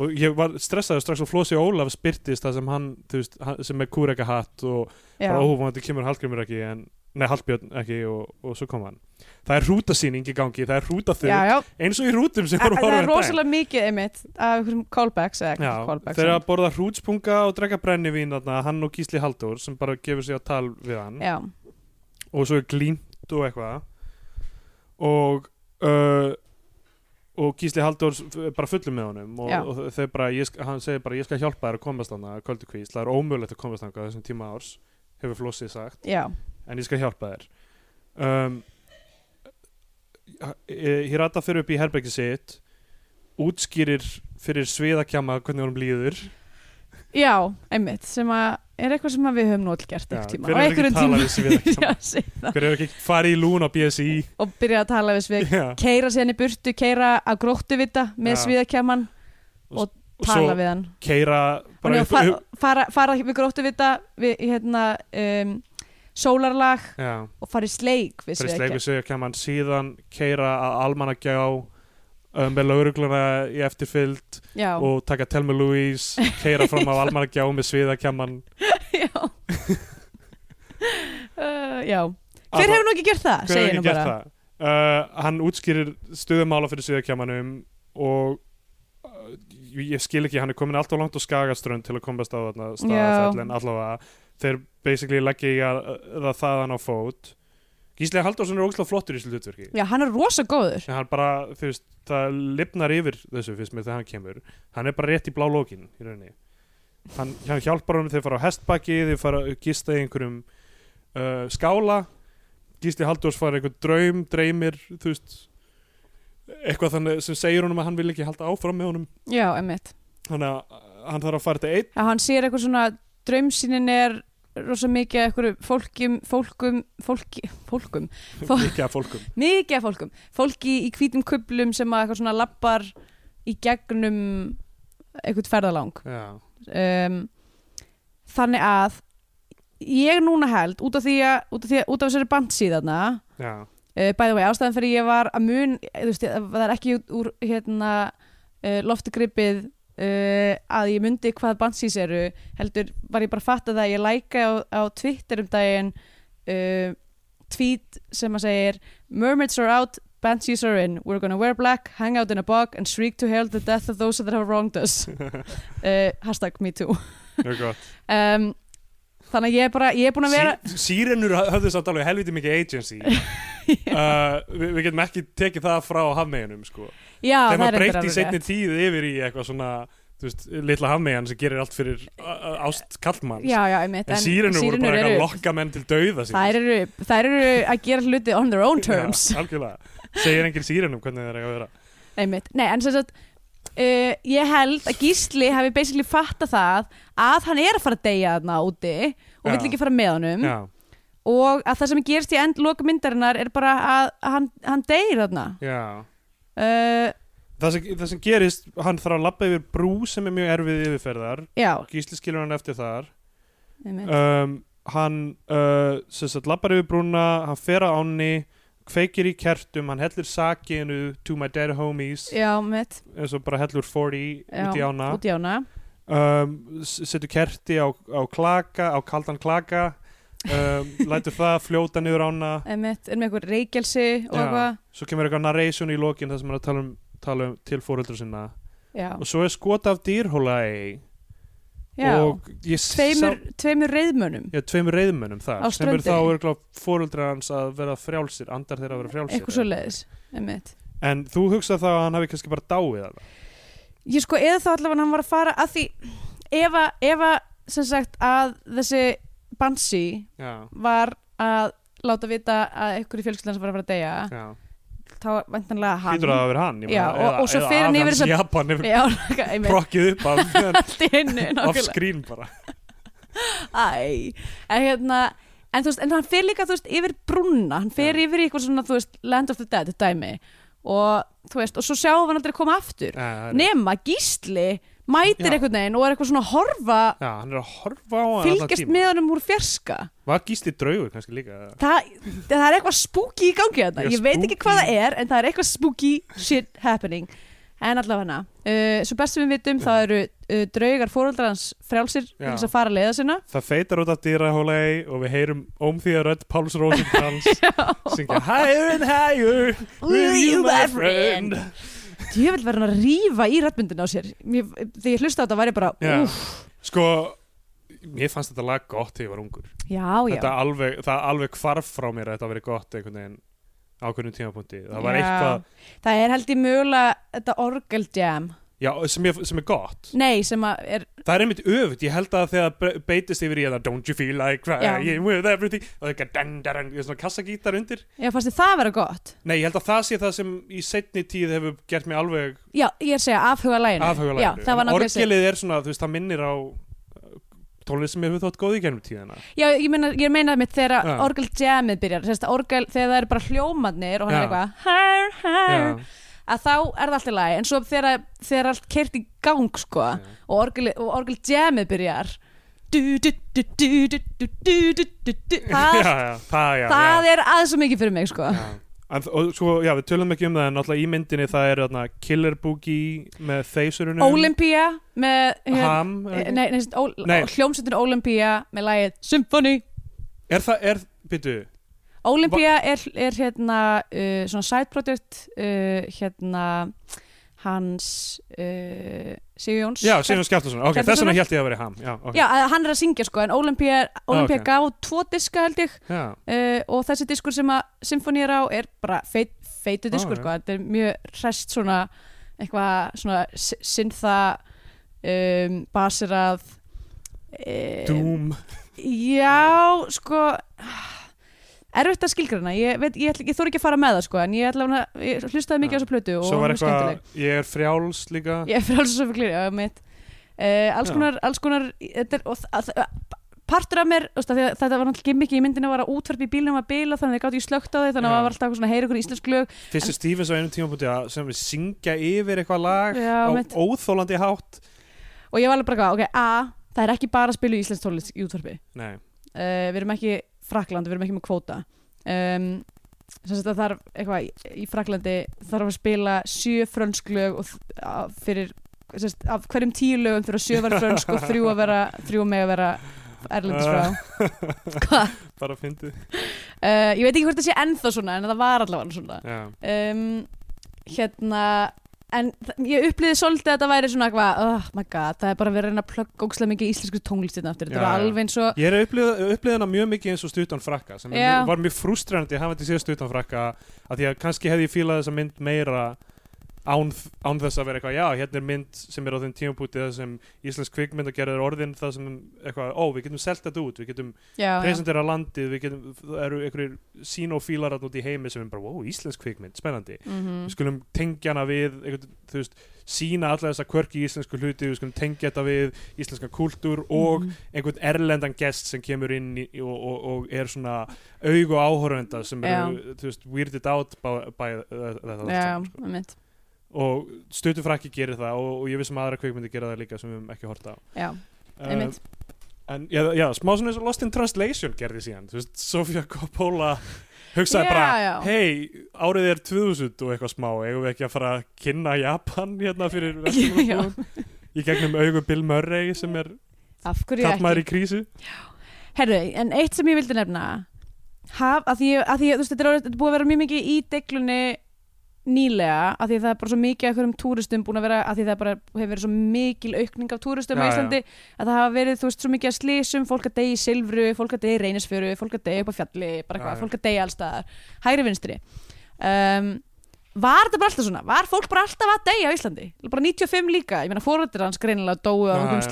S2: og ég var stressaður strax og Flósi Ólafs byrtist það sem hann, þú veist, sem er kúreka hatt og bara óhúfum að þetta kemur Hallgrimur ekki en nei Hallbjörn ekki og, og svo kom hann. Það er hrútasýning í gangi, það er
S3: já.
S2: eins og í hrútum sem voru
S3: en það er rosalega mikið einmitt af callbacks eða callbacks en-
S2: að borða hrútspunga og drekka brennivín þarna, hann og Gísli Halldór sem bara gefur sig á tal við hann.
S3: Já,
S2: og svo er glímt og eitthvað. Og uh, og Gísli Halldór er bara fullur með honum og, og þeir bara, ég, hann segir bara ég skal hjálpa þér að komast þarna kvöldukvís, það er ómögulegt að komast þangað á þessum tíma árs, hefur Flossið sagt.
S3: Já,
S2: en ég skal hjálpa þér um, Hirata fyrir upp í herbergi sitt útskýrir fyrir sviðakjama hvernig honum líður
S3: já, einmitt sem að er eitthvað sem að við höfum nú all gert
S2: Já,
S3: einhvern tíma
S2: hver hefur ekki talað
S3: tíma
S2: við sviðakjama? Hver hefur ekki farið í lún á BSI
S3: og byrja að tala við
S2: Já.
S3: keira í burtu, keira að gróttuvita með
S2: Já.
S3: sviðakjaman
S2: og
S3: tala
S2: svo
S3: við hann
S2: keira
S3: og
S2: bara
S3: njá,
S2: upp,
S3: fara,
S2: upp,
S3: fara, fara við gróttuvita við hérna um, sólarlag
S2: já,
S3: og fara í sleik við
S2: fyrir
S3: sviðakjaman
S2: sleiku sviðakjaman síðan keira að almannagjá um, með laurugluna í eftirfylgd
S3: já,
S2: og taka Telma Louise keira fram á almannagjá með sviðakjaman
S3: já. Uh, já. Hver hefur nú ekki gert það,
S2: Hver hefur ekki gert
S3: bara.
S2: það? Uh, hann útskýrir stöðumála fyrir sviðakjamanum og uh, ég skil ekki, hann er komin alltaf langt á skagaströnd til að komast á þarna staðafell en allavega þeir basically leggja í að, að þaðan á fót. Gísli Halldórsson er ógæslega flottur í þessu hlutverki.
S3: Já, hann er rosa góður.
S2: En hann bara, þú veist, það lifnar yfir þessu fyrst með þegar hann kemur. Hann er bara rétt í blá lókin í rauninni. Hann, hann hjálpar honum þeir fara á hestbaki þeir fara að gista í einhverjum uh, skála. Gísli Halldórs fara einhvern draum, dreymir þú veist eitthvað þannig sem segir honum að hann vil ekki halda áfram með honum.
S3: Já, emmitt
S2: þannig að hann þarf að fara til einn.
S3: Já, hann sér eitthvað svona draumsýnin er rosa mikið af einhverju fólkum, fólkum, fólki, fólkum, Fó-
S2: mikið af fólkum.
S3: Mikið af fólkum, fólki í hvítum kublum sem að eitthvað svona lappar í gegnum eitthvað ferðalang. Um, þannig að ég núna held, út af því að, út af, því að, út af þessari bandsíðana, uh, bæði vegi ástæðan fyrir ég var að mun, þú veist, það er ekki úr, hérna, uh, loftugripið uh, að ég myndi hvað bansís eru, heldur var ég bara að fatta það að ég læka á, á Twitter um daginn uh, tweet sem að segir Mermaids are out, Banshees are in We're gonna wear black, hang out in a bog and shriek to hail the death of those that have wronged us. Uh, hashtag me too. Um, þannig að ég er bara, ég er búin að vera
S2: Sí, Sírenur höfðu samt alveg helviti mikið agency. Uh, við, við getum ekki tekið það frá hafmeginum sko.
S3: já,
S2: þegar
S3: það
S2: maður breytti setni tíð yfir í eitthvað svona veist, litla hafmegin sem gerir allt fyrir ást
S3: einmitt,
S2: en sírenur voru bara eitthvað að lokka menn til dauða
S3: þær eru, þær eru að gera hluti on their own terms.
S2: Já, segir enginn sírenum hvernig það er að vera.
S3: Einmitt, nei, en sem sagt uh, ég held að Gísli hafi basically fatta það að hann er að fara að deyja þarna úti og vill ekki fara með honum.
S2: Já,
S3: og að það sem gerist í end loka myndarinnar er bara að, að hann, hann deyr þarna.
S2: Já.
S3: Uh,
S2: Það sem, það sem gerist, hann þarf að labba yfir brú sem er mjög erfið yfirferðar.
S3: Já,
S2: Gísli skilur hann eftir þar. Um, hann uh, labbar yfir brúna hann fer á ánni kveikir í kertum, hann hellir sakinu to my dead homies.
S3: Já, einmitt,
S2: eins og bara hellur 40
S3: já,
S2: út í ána.
S3: út í ána.
S2: Um, setur kerti á, á klaka á kaldan klaka. Um, lætur það fljóta niður ána.
S3: Er með eitthvað reykjelsi
S2: svo kemur eitthvað narration í lokin þar sem hann er að tala um, tala um til fóröldur sinna.
S3: Já,
S2: og svo er skot af dýrhóla ei
S3: já. tveimur,
S2: sá
S3: tveimur reyðmönnum
S2: Já, tveimur reyðmönnum þar sem eru þá örgulega fóröldrar hans að vera frjálsir, andar þeirra að vera frjálsir
S3: eitthvað svo leiðis einmitt.
S2: En þú hugsað þá að hann hafi kannski bara dáið það?
S3: Ég sko, eða þá allavega hann var að fara að því ef að, ef að sem sagt að þessi Bansi
S2: Já,
S3: var að láta vita að einhverju fjölskyldan sem var að fara að deyja
S2: já
S3: þá vantanlega hann.
S2: Hýtur það að vera hann ég
S3: Já, og- og svo fer hann yfir
S2: þessa
S3: þessa-
S2: Japan
S3: einmitt,
S2: prokkið upp af off
S3: nákvæmlega.
S2: screen bara.
S3: Æ, en hérna en þú veist, en hann fer líka, þú veist, yfir brúnna. Hann
S2: Já.
S3: yfir eitthvað svona, þú veist, land of the dead dæmi. Og þú veist, og svo sjáum við hann aldrei koma aftur.
S2: Það
S3: nema gísli mætir einhvern veginn og er eitthvað svona að horfa
S2: Já, hann er að horfa á hann
S3: fylgjast með honum úr fjarska.
S2: Var gísli draugur kannski líka?
S3: Það, það er eitthvað spooky í gangi þetta
S2: Já,
S3: ég veit ekki hvað það er en það er eitthvað spooky shit happening. En allavega hana uh, svo best sem við vitum þá eru uh, draugar fóröldrarans frjálsir til
S2: Já.
S3: þess að fara leiða sinna.
S2: Það feitar út af dýrahólei og við heyrum ómþýða rödd Páls Rósinkrans syngja Higher and higher with you my friend
S3: djöfell verður hann að rífa í rættmyndin á sér. Mér, þegar ég hlusta á þetta var ég bara úff,
S2: Sko, mér fannst þetta lag gott þegar ég var ungur.
S3: Já, já,
S2: alveg, það alveg hvarf frá mér að þetta verið gott einhvern veginn á hvernig tímapunkti. Það var
S3: Já.
S2: eitthvað,
S3: það er held ég mögulega þetta orgel jam
S2: já, sem, ég, sem er gott.
S3: Nei, sem að er
S2: það er einmitt öfut, ég held að þegar be- beitist yfir í það don't you feel like crying with everything? Og það er dang, dang, svona kassagítar undir.
S3: Já, fannst þið það vera gott?
S2: Nei, ég held að það sé það sem í setni tíð hefur gert mig alveg
S3: já, ég er að segja afhuga læginu
S2: afhugalæginu
S3: já, það var náttúrulega þessi-
S2: orgelið er svona, þú veist, það minnir á uh, tónlist sem hefur þótt góð í gennum tíðina.
S3: Já, ég meina, ég meina mitt þegar
S2: Já.
S3: orgel jamið byrjar. Sérst, orgel, þegar það eru bara hljómanir og hann er eitthvað að þá er það alltaf lagi en svo þegar, þegar allt kert í gang sko
S2: yeah.
S3: og orgel, orgel jamið byrjar það er aðeins svo mikið fyrir mig sko
S2: yeah. En, og sko, já, við tölum ekki um það en alltaf í myndinni það er öðna, Killer Boogie með þeysurunum
S3: Olympia með
S2: Ham
S3: Nei, nei, nei. hljómsveitin Olympia með lægið Symphony
S2: Er það, er, byrju
S3: Olympia er, er hérna uh, svona side project uh, hérna hans uh, Sigurjóns
S2: Já, Sigur Skjáltason, ok,
S3: Skjaltasonar?
S2: þess vegna held ég að vera ham. Já, ok,
S3: Já, hann er að syngja sko en Olympia, Olympia
S2: ok.
S3: gaf tvo diska held ég. Uh, og þessi diskur sem að Symphony er á er bara feit, feitu diskur
S2: ok.
S3: sko. Þetta er mjög rest svona eitthvað svona syntha um, basirað uh,
S2: Doom.
S3: Já, sko erfitt að skilgrana ég, ég, ætla- ég þór ekki að fara með það sko en ég, ætla, að- ég hlustaði mikið á
S2: Já.
S3: þessu plötu og
S2: Svo
S3: hún
S2: var
S3: skemmtileg.
S2: ég er frjáls líka.
S3: Ég er fyrir alls að fyrir mitt uh, alls
S2: Já.
S3: konar, alls konar er, og, að, partur af mér þú veist, af því að þetta var náttúrulega gimmick í myndinu var að útvarp í bílnum að bila þannig að þið gátt ekki slögt á því þannig að það var alltaf svona að heyra ykkur íslensk lög.
S2: Fyrstu Stevens á einum tímapunkti að sem við syngja yfir eitthvað lag
S3: Já,
S2: á
S3: mitt.
S2: óþólandi hátt.
S3: Og ég var alveg bara, ok, a það er ekki bara að spila íslensk tónlist í útvarpi.
S2: Nei,
S3: uh, við erum ekki Frakland, við erum ekki með kvóta. Um, sem sagt að það er eitthvað í- Fraklandi þarf að spila sjö frönsk lög og að- fyrir sagt, af hverjum tíu lögum sjö að vera frönsk og þrjú að vera þrjú með að vera erlendis frá. Hvað?
S2: bara fyndið.
S3: Uh, ég veit ekki hvort það sé ennþá svona en það var allavega svona. Um, hérna en ég upplýði svolítið að þetta væri svona eitthvað, oh my god, það er bara verið að reyna að plugga ógslag mikið íslensku tónlistina aftur, þetta
S2: já.
S3: alveg eins og
S2: Ég er að upplifa hana mjög mikið eins og stutan frakka sem mjög- var mjög frustrandi að hafa þetta séð stutan frakka að því að kannski hefði ég fílað þessa mynd meira án, án þess að vera eitthvað já, hérna er mynd sem er á þeim tímapúti það sem íslensk kvikmynd að gera er orðin það sem eitthvað, ó, við getum selt þetta út við getum presentera landið við getum, það eru einhverjir sínófílar út í heimi sem er bara, ó, íslensk kvikmynd, spennandi.
S3: Mhm.
S2: við skulum tengja hana við einhvern, þú veist, sína alla þessa kvörki íslensku hluti, við skulum tengja þetta við íslenska kúltúr og
S3: Mhm.
S2: einhvern erlendan gest sem kemur inn í, og, og, og er svona augu áhorfenda sem eru, þú veist, weirded out by, by uh, þetta allt og stutufrakki gerir það og, og ég vissum aðra kvikmyndi gera það líka sem við höfum ekki horta á.
S3: Já,
S2: Uh,
S3: einmitt.
S2: en já, já, smá svona eins og Lost in Translation gerði síðan, þú veist, Sofía Coppola hugsaði
S3: Já,
S2: bara, hei árið er 2000 og eitthvað smá eigum við ekki að fara að kynna Japan hérna fyrir í gegnum augu Bill Murray sem er
S3: ekki?
S2: í krísu.
S3: Herru, en eitt sem ég vildi nefna haf, að því, að því þú veist, þetta er búið að vera mjög mikið í deglunni nýlega, að því það er bara svo mikið af hverjum túristum búin að vera, að því það bara hefur verið svo mikil aukning af túristum á
S2: Já, já.
S3: Íslandi að það hafa verið, þú veist, svo mikið að slísum fólk að deyja í silfru, fólk að deyja í reynisfjöru fólk að deyja upp á fjalli, bara
S2: Já,
S3: hvað,
S2: já.
S3: fólk að deyja allstaðar hægri vinstri um, var þetta bara alltaf svona var fólk bara alltaf að deyja á Íslandi bara 95 líka, ég meina fóröldir hans greinilega dóu á
S2: Já,
S3: einhverjum
S2: já.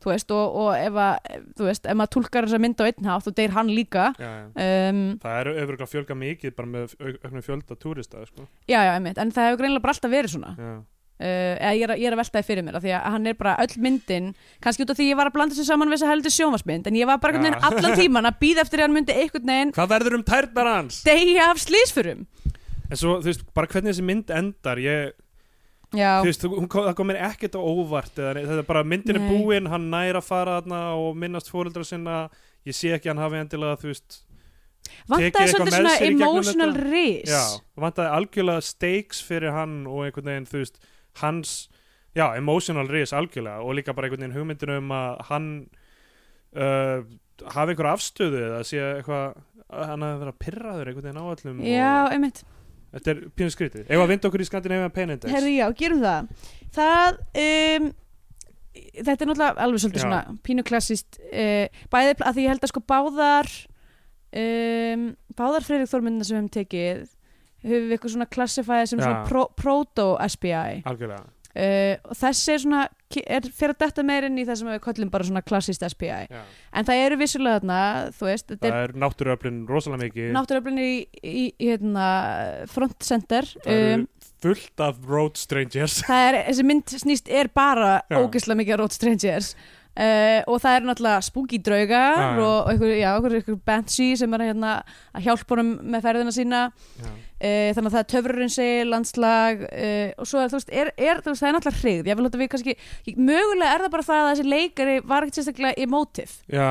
S3: Þú veist, og, og ef að þú veist, ef maður túlkar þessa mynd á einn hátt þá deyr hann líka
S2: já, já.
S3: um,
S2: það eru öfruglega fjölga mikið bara með auknum fjölda túrista sko.
S3: já, já, einmitt, en það hefur greinilega bara alltaf verið svona uh, eða ég er, ég er að velta það fyrir mér því að hann er bara öll myndin kannski út af því ég var að blanda sér saman við þess að heldur sjónvarsmynd en ég var bara
S2: Já.
S3: allan tíman að býða eftir hann myndi einhvern veginn
S2: hvað verður um tærnar hans?
S3: deyja af slísförum
S2: en svo, þú veist, bara hvernig þessi mynd endar ég,
S3: já,
S2: þú veist, kom- það kom mér ekkert á óvart eða, þetta er bara, myndin er
S3: Nei.
S2: búin hann nær að fara þarna og minnast fóreldra sinna. Ég sé ekki hann hafi endilega, þú veist
S3: vantaði svolítið svona emotional
S2: Já, vantaði algjörlega stakes fyrir hann og einhvern veginn, þú veist, hans, já, emotional ris algjörlega og líka bara einhvern veginn hugmyndinu um að hann uh, hafi einhver afstöðu eða sé eitthvað, að hann hafi verið að pirraður einhvern veginn á öllum
S3: Já,
S2: og
S3: einmitt
S2: þetta er pínu skrítið. Ef að vinda okkur í Scandinavian Pain Index.
S3: Herri, já, gerum það Það um, Þetta er náttúrulega alveg svolítið
S2: Já.
S3: svona pínu klassist uh, bæði að því ég held að sko báðar um, báðar Freyrik Þormyndina sem við höfum tekið höfum við eitthvað svona klassifæði sem
S2: Já.
S3: svona pro, proto-SBI
S2: Algjörlega.
S3: Uh, og þessi er svona er fyrir að detta meir inn í það sem við kollum bara svona klassist SBI
S2: Já.
S3: en það eru vissulega þarna, veist
S2: Það
S3: er
S2: er náttúruöflin rosalega mikið.
S3: náttúrulega í, í, í hérna, front center um,
S2: fullt af road strangers.
S3: það er, þessi mynd snýst er bara
S2: Já.
S3: ógeðslega mikið Road Strangers uh, og það er náttúrulega spooky draugar
S2: Já, já.
S3: og og einhver, já, einhver, einhver banshee sem er hérna að hjálpa honum með ferðina sína
S2: Já.
S3: uh, þannig að það er töfrurinn sig, landslag uh, og svo er, veist, er, er, veist, það er náttúrulega hrigð ég vil láta við kannski, mögulega er það bara það að þessi leikari var ekkert sérstaklega emotive
S2: Já.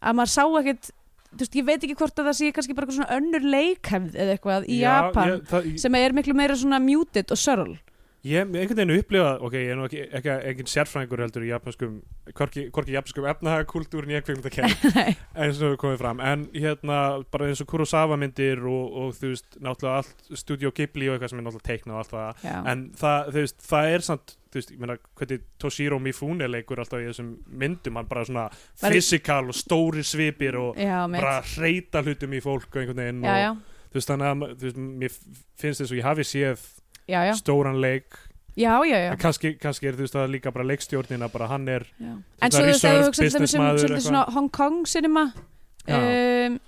S3: að maður sá ekkert veist, ég veit ekki hvort að það sé kannski bara svona önnur leikhefð eða eitthvað í
S2: Já,
S3: Japan
S2: Ég, það,
S3: sem er miklu meira svona muted og subtle
S2: Ég hef einhvern veginn upplifað, ok, ég er nú ekki, ekki, ekki sérfræðingur heldur í japanskum, hvorki, japanskum efnahagkultúrin ég kveikmynda kenn,
S3: Nei.
S2: eins og komið fram, en hérna bara eins og Kurosawa myndir og, og þú veist, náttúrulega allt Studio Ghibli og eitthvað sem er náttúrulega teiknað og allt það,
S3: Já.
S2: en það, þú veist, það er samt, þú veist, ég meina, hvernig Toshiro Mifune leikur alltaf í þessum myndum, hann bara svona fysikal og stóri svipir og
S3: Já,
S2: bara reyta hlutum í fólk og einhvern veginn
S3: já,
S2: og þú veist, þannig að, þú veist, mér finnst þess að ég hafi séð
S3: já, já,
S2: stóran leik
S3: já, já, já.
S2: En kannski, kannski er þú veist það líka bara leikstjórnina bara hann er. Þetta
S3: En svo þú veist, ef
S2: reserved
S3: þú hugsa til dæmis um
S2: businessmaður
S3: svolítið svona Hong Kong cinema um,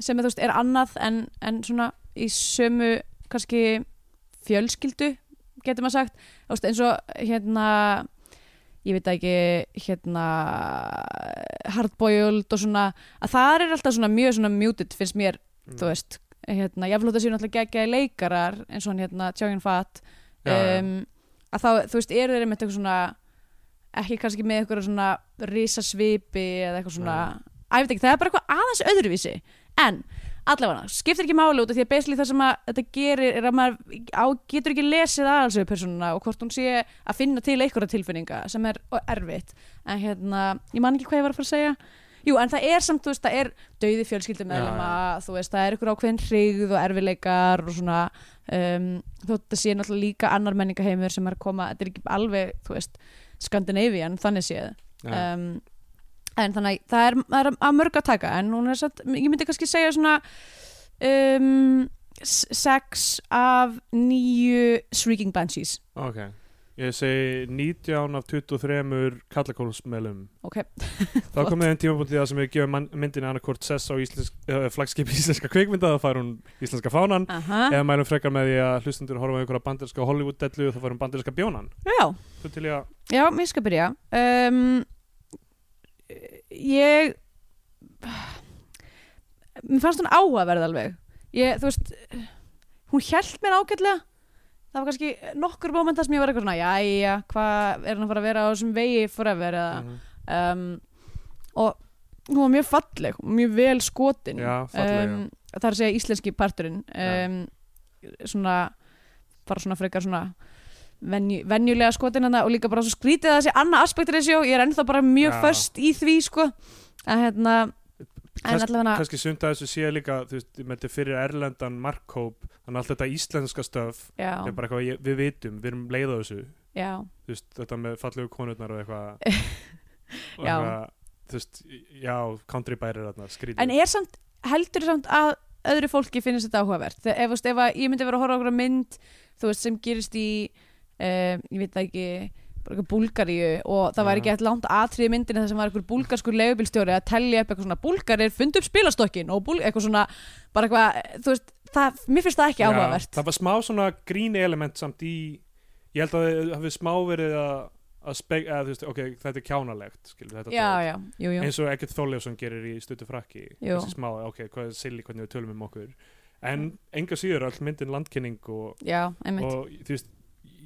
S3: sem þú veist, er annað en, en svona í sömu kannski fjölskyldu getur maður sagt veist, eins og hérna ég veit ekki hérna hardboiled og svona að það er alltaf svona mjög svona muted finnst mér,
S2: Mm.
S3: þú veist hérna, ég þetta séu náttúrulega geggjaði leikarar eins og hérna Tjógin Fatt um, að þá, þú veist, eru þeir einmitt eitthvað svona ekki kannski með eitthvað svona risasvipi eða eitthvað svona að ég veit ekki, það er bara eitthvað aðeins öðruvísi. En allavega, skiptir ekki máli út af því að basically það sem að þetta gerir er að maður á, getur ekki lesið aðalsögu persónuna og hvort hún sé að finna til einhverja tilfinninga sem er erfitt. En hérna, ég man ekki hvað ég var að fara að segja Jú, en það er samt, þú veist, það er dauði fjölskyldum meðlema, þú veist, það er ykkur ákveðin hrigð og erfileikar og svona um, þótt það sé náttúrulega líka annar menningaheimur sem er að koma, þetta er ekki alveg, þú veist, Skandinavian, þannig séð. Um, en þannig að það er, það er að mörg að taka en hún er satt, ég myndi kannski segja svona um, sex af nýju Shrieking Banshees.
S2: Ok, ég segi 19 af 23 kallakólsmelum
S3: ok,
S2: Þá komið einn tímapunktið það sem við gefum myndinni annarkort sess á uh, flagskip íslenska kvikmynda þá fær hún íslenska fánan.
S3: Aha.
S2: Eða mælum frekar með því að hlustundur horfa á einhverja banderska Hollywood-dellu þá fær hún banderska bjónan.
S3: Já,
S2: að
S3: Já, mér skal byrja. Um, Ég Mér fannst hún áhugaverð alveg. Ég, Þú veist Hún hjælt mér ágætlega Það var kannski nokkur mómenta sem ég var eitthvað svona Jæja, hvað er hann að fara að vera á þessum vegi forever eða?
S2: Mhm.
S3: um, Og hún var mjög falleg Mjög vel skotin.
S2: Já, falleg,
S3: um, Það er að segja íslenski parturinn. Um, Svona Bara svona frekar svona venju, venjulega skotin hana og líka bara svo skrítið að þessi annað aspektur þessi og ég er ennþá bara mjög
S2: Já.
S3: föst í því sko. Að hérna
S2: Kansk-
S3: allavega
S2: kannski sumt að þessu sé líka þú veist, með þetta fyrir erlendan markkóp þannig að allt þetta íslenska stöf er bara eitthvað ég- við vitum, við erum leið á þessu.
S3: Já,
S2: þú veist, þetta með fallegu konurnar og eitthvað eitthvað, þú veist, já, country bærir þarna, skrítið
S3: en er samt heldur samt að öðru fólki finnst þetta áhugavert? Þegar, ef, veist, ef að ég myndi vera að horfa á okkur mynd þú veist, sem gerist í um, ég veit það ekki Búlgaríu og það var ekki eitthvað langt atrið í myndinni þar sem var eitthvað búlgarskur leigubilstjóri að tellja upp eitthvað svona búlgarir fund upp spilastokkin og búl, eitthvað svona bara eitthvað, þú veist, það, mér finnst það ekki áhugavert.
S2: það var smá svona grín element samt í ég held að það hafi smá verið að, að speg, eða, veist, ok, þetta er kjánalegt skilur, þetta
S3: já, já, jú, jú.
S2: Eins og Ekkert Þorleifsson gerir í stuttu frakki þessi smá, ok, hvað er silly hvernig við tölum um okkur. En enga síður all myndin landkynning og, og þú veist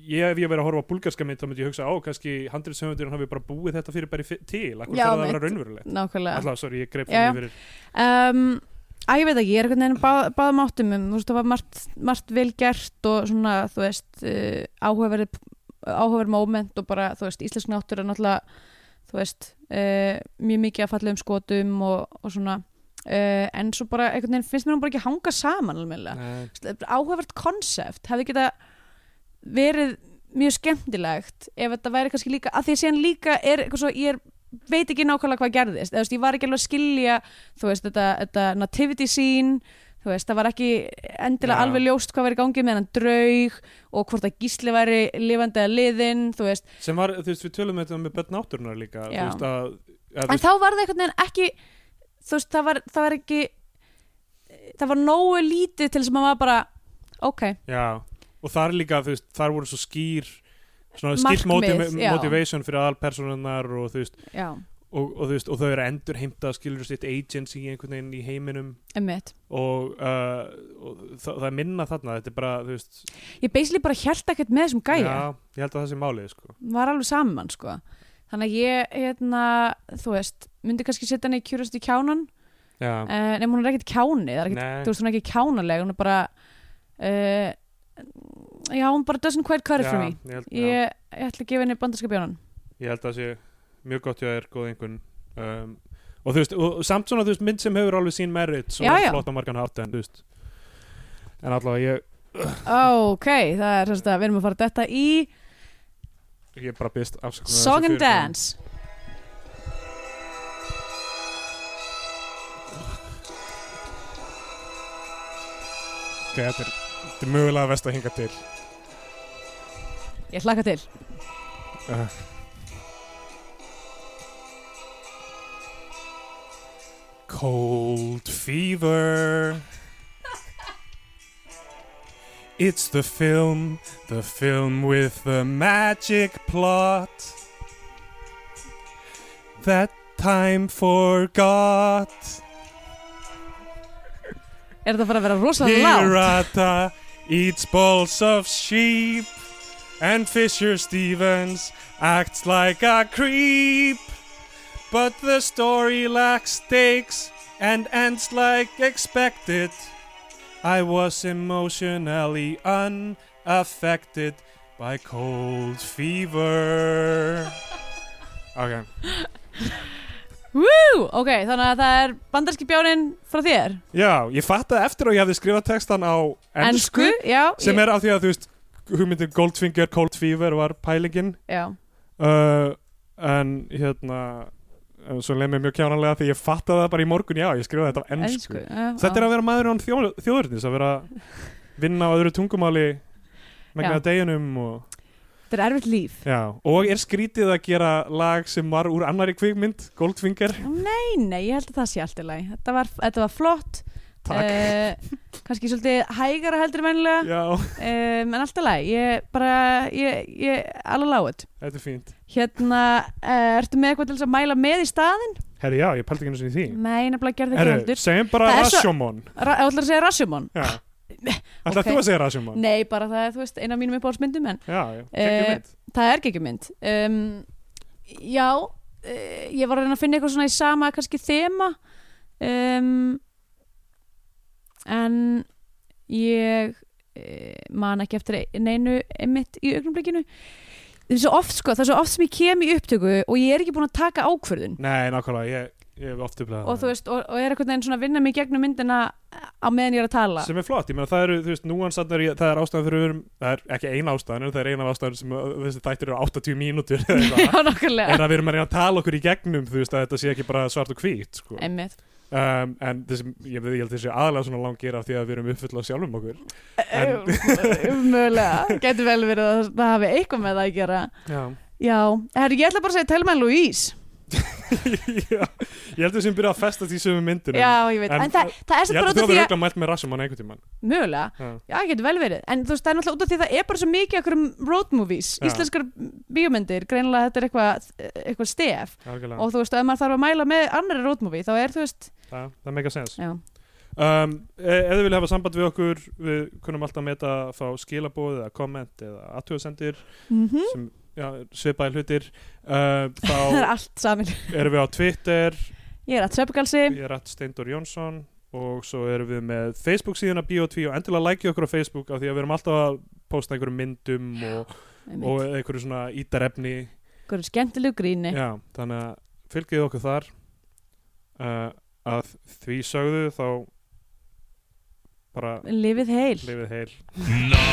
S2: ég ef ég verið að horfa á búlgarska mynd þá myndi ég hugsa, ó, kannski handriðsöfundurinn hafi bara búið þetta fyrir bara til, akkur þarf það að vera raunverulegt?
S3: Nákvæmlega.
S2: Alltaf, sorry, ég greip það fyrir
S3: um, að ég veit ekki, ég er einhvern veginn bá, báðum áttum um, þú veist, það var margt, margt vel gert og svona, þú veist uh, áhugaverð áhugaverð moment og bara, þú veist, íslensk náttúr er náttúrulega, þú veist uh, mjög mikið að falla um skotum og, og svona uh, en svo bara, einhvern veginn finnst mér hún bara ekki hanga saman alveg áhugavert konsept hefði geta verið mjög skemmtilegt ef þetta væri kannski líka að því að síðan líka er eitthvað svo ég er, veit ekki nákvæmlega hvað gerðist eða þú veist, ég var ekki alveg að skilja þú veist, þetta, þetta nativity scene þú veist, það var ekki endilega
S2: Já.
S3: alveg ljóst hvað var í gangi með hann draug og hvort að gísli væri lifandi að liðin, þú veist
S2: sem var, þú veist, við tölum þetta með börn náttúrunar líka þú
S3: Já.
S2: veist að, að
S3: en þá var það einhvern veginn ekki þú veist, það var, það var ekki það var nógu lítið til þess að maður bara ok,
S2: já, og þar líka, þú veist, þar voru svo skýr svona skýrt motivation fyrir aðalpersonunnar og þú veist, og, og og þau eru endur heimta skilur sitt agency einhvern veginn í heiminum. Og, uh, og það, það minna þarna, þetta er bara, þú veist
S3: ég basically bara held ekkert með þessum gæja.
S2: Já, ég held að það sé málið, sko.
S3: Var alveg saman sko. Þannig að ég, hérna, þú veist myndi kannski setja henni í kjúrast í kjánan.
S2: Já,
S3: uh, nema hún er ekkert kjáni það er ekkert, þú veist, hún er ekki kjánaleg hún er bara uh, já, hún bara doesn't quite cut it for me.
S2: ég held,
S3: ég, ég ætla að gefa henni bandarska bjónan
S2: ég held að það sé mjög gott hjá þér, góð einhvern um, og þú veist, og samt svona, þú veist, mynd sem hefur alveg sín merit, svona flott á margan hátt en, þú veist. En allavega ég,
S3: ok, það er þess að við erum að fara þetta í
S2: ég bara byrst afsökunar
S3: Song and Dance.
S2: Ok, þetta er, þetta er mögulega vest að hinga til.
S3: Ég hlakka til.
S2: Uh. Cold fever. It's the film, the film with the magic plot That time forgot.
S3: Er þetta bara að vera rosalega lágt?
S2: Hirata eats balls of sheep, and Fisher Stevens acts like a creep. But the story lacks stakes and ends like expected. I was emotionally unaffected by cold fever. Ok,
S3: Woo! ok, þannig að það er bandarski bjónin frá þér.
S2: Já, ég fattaði eftir að ég hefði skrifað textan á
S3: Ensku, já
S2: sem
S3: ég,
S2: er af því að þú veist hugmyndir Goldfinger, Cold Fever var pælingin.
S3: Já,
S2: uh, en hérna uh, svo leið mér mjög kjánanlega því ég fattaði það bara í morgun. Já, ég skrifaði þetta á ennsku
S3: ensku já,
S2: þetta er að vera maður án þjó, þjóðurnis að vera vinna á öðru tungumáli megna
S3: Já.
S2: deginum og,
S3: þetta er erfitt líf.
S2: Já, og er skrítið að gera lag sem var úr annari kvikmynd Goldfinger?
S3: Nei, nei, ég held að það sé allt í lagi. Þetta var, þetta var flott.
S2: Takk.
S3: Eh, Kannski svolítið hægara heldur en vennilega
S2: já,
S3: um, En allt í lagi. Ég bara, ég, ég alveg lágut
S2: þetta er fínt.
S3: Hérna, uh, ertu með eitthvað til að mæla með í staðinn?
S2: herri já, ég pældi ekki sinni í því.
S3: Nei, nefnilega gerði ekki
S2: herri,
S3: heldur.
S2: segjum bara
S3: Það er svo-
S2: Rashomon.
S3: Ra Ég ætla að segja Rashomon?
S2: Já ætlaði
S3: Ok.
S2: þú að segja Rashomon?
S3: Nei, bara það er, þú veist, eina af mínum uppáhaldsmyndum En
S2: já, já, mynd.
S3: Það er ekki mynd. Um, Já, uh, ég var að reyna að finna eitthvað svona í sama kannski þema. Um, En ég uh, man ekki eftir neinu einmitt í augnumleikinu Það er svo oft sko, það er svo oft sem ég kem í upptöku og ég er ekki búin að taka ákvörðun.
S2: Nei, nákvæmlega, ég,
S3: og þú veist, og, og er eitthvað neginn svona að vinna mig gegnum myndina á meðan ég er að tala?
S2: Sem er flott, ég meina það eru, þú veist, núansarnar það er ástæðan fyrir það er ekki ein ástæðan en það er eina ástæðan sem uh, þessi þættir eru 80 mínútur eða eitthvað, er að við erum að reyna að tala okkur í gegnum þú veist, að þetta sé ekki bara svart og hvít sko. Um, en þessi, ég, ég held þessi aðalega svona langir af því að við erum uppfull á sjálfum okkur. En-
S3: Mögulega, getur vel verið að það hafi eitthvað með það að gera.
S2: Já,
S3: herri, ég ætla bara að segja Telma Louise
S2: Já. Ég held þessum byrja að festast í sömu myndinu
S3: Já, ég veit,
S2: En-
S3: en, það, það er
S2: Ég held
S3: bara
S2: að
S3: út
S2: þú
S3: af því
S2: hefur
S3: að
S2: auðvitað mælt með rassumann einhvern tímann.
S3: Mögulega,
S2: Já.
S3: já, getur vel verið. En þú veist, það er náttúrulega út af því að það er bara svo mikið okkur um road movies,
S2: Já.
S3: íslenskar bíómyndir greinilega þetta er eitthvað eitthvað stef.
S2: Algjörlega.
S3: og þú veist, ef maður þarf að mæla með annari road movie, þá er þú veist
S2: Það, það meika sens um, e- Ef þið vilja hafa samband við okkur við kunum alltaf meta þá skilabóð eða svipaði hlutir. Uh,
S3: það er allt samin
S2: erum við á Twitter.
S3: Ég er að Sveppgalsi
S2: ég er að Steindur Jónsson. Og svo erum við með Facebook síðan að Bio2 og endilega lækja okkur á Facebook af því að við erum alltaf að posta einhverjum myndum og, og einhverju svona ítarefni.
S3: Einhverju skemmtilegu gríni.
S2: Já, þannig að fylgjið okkur þar. Uh, að því sögðu þá bara
S3: lifið heil,
S2: lifið heil.
S4: No,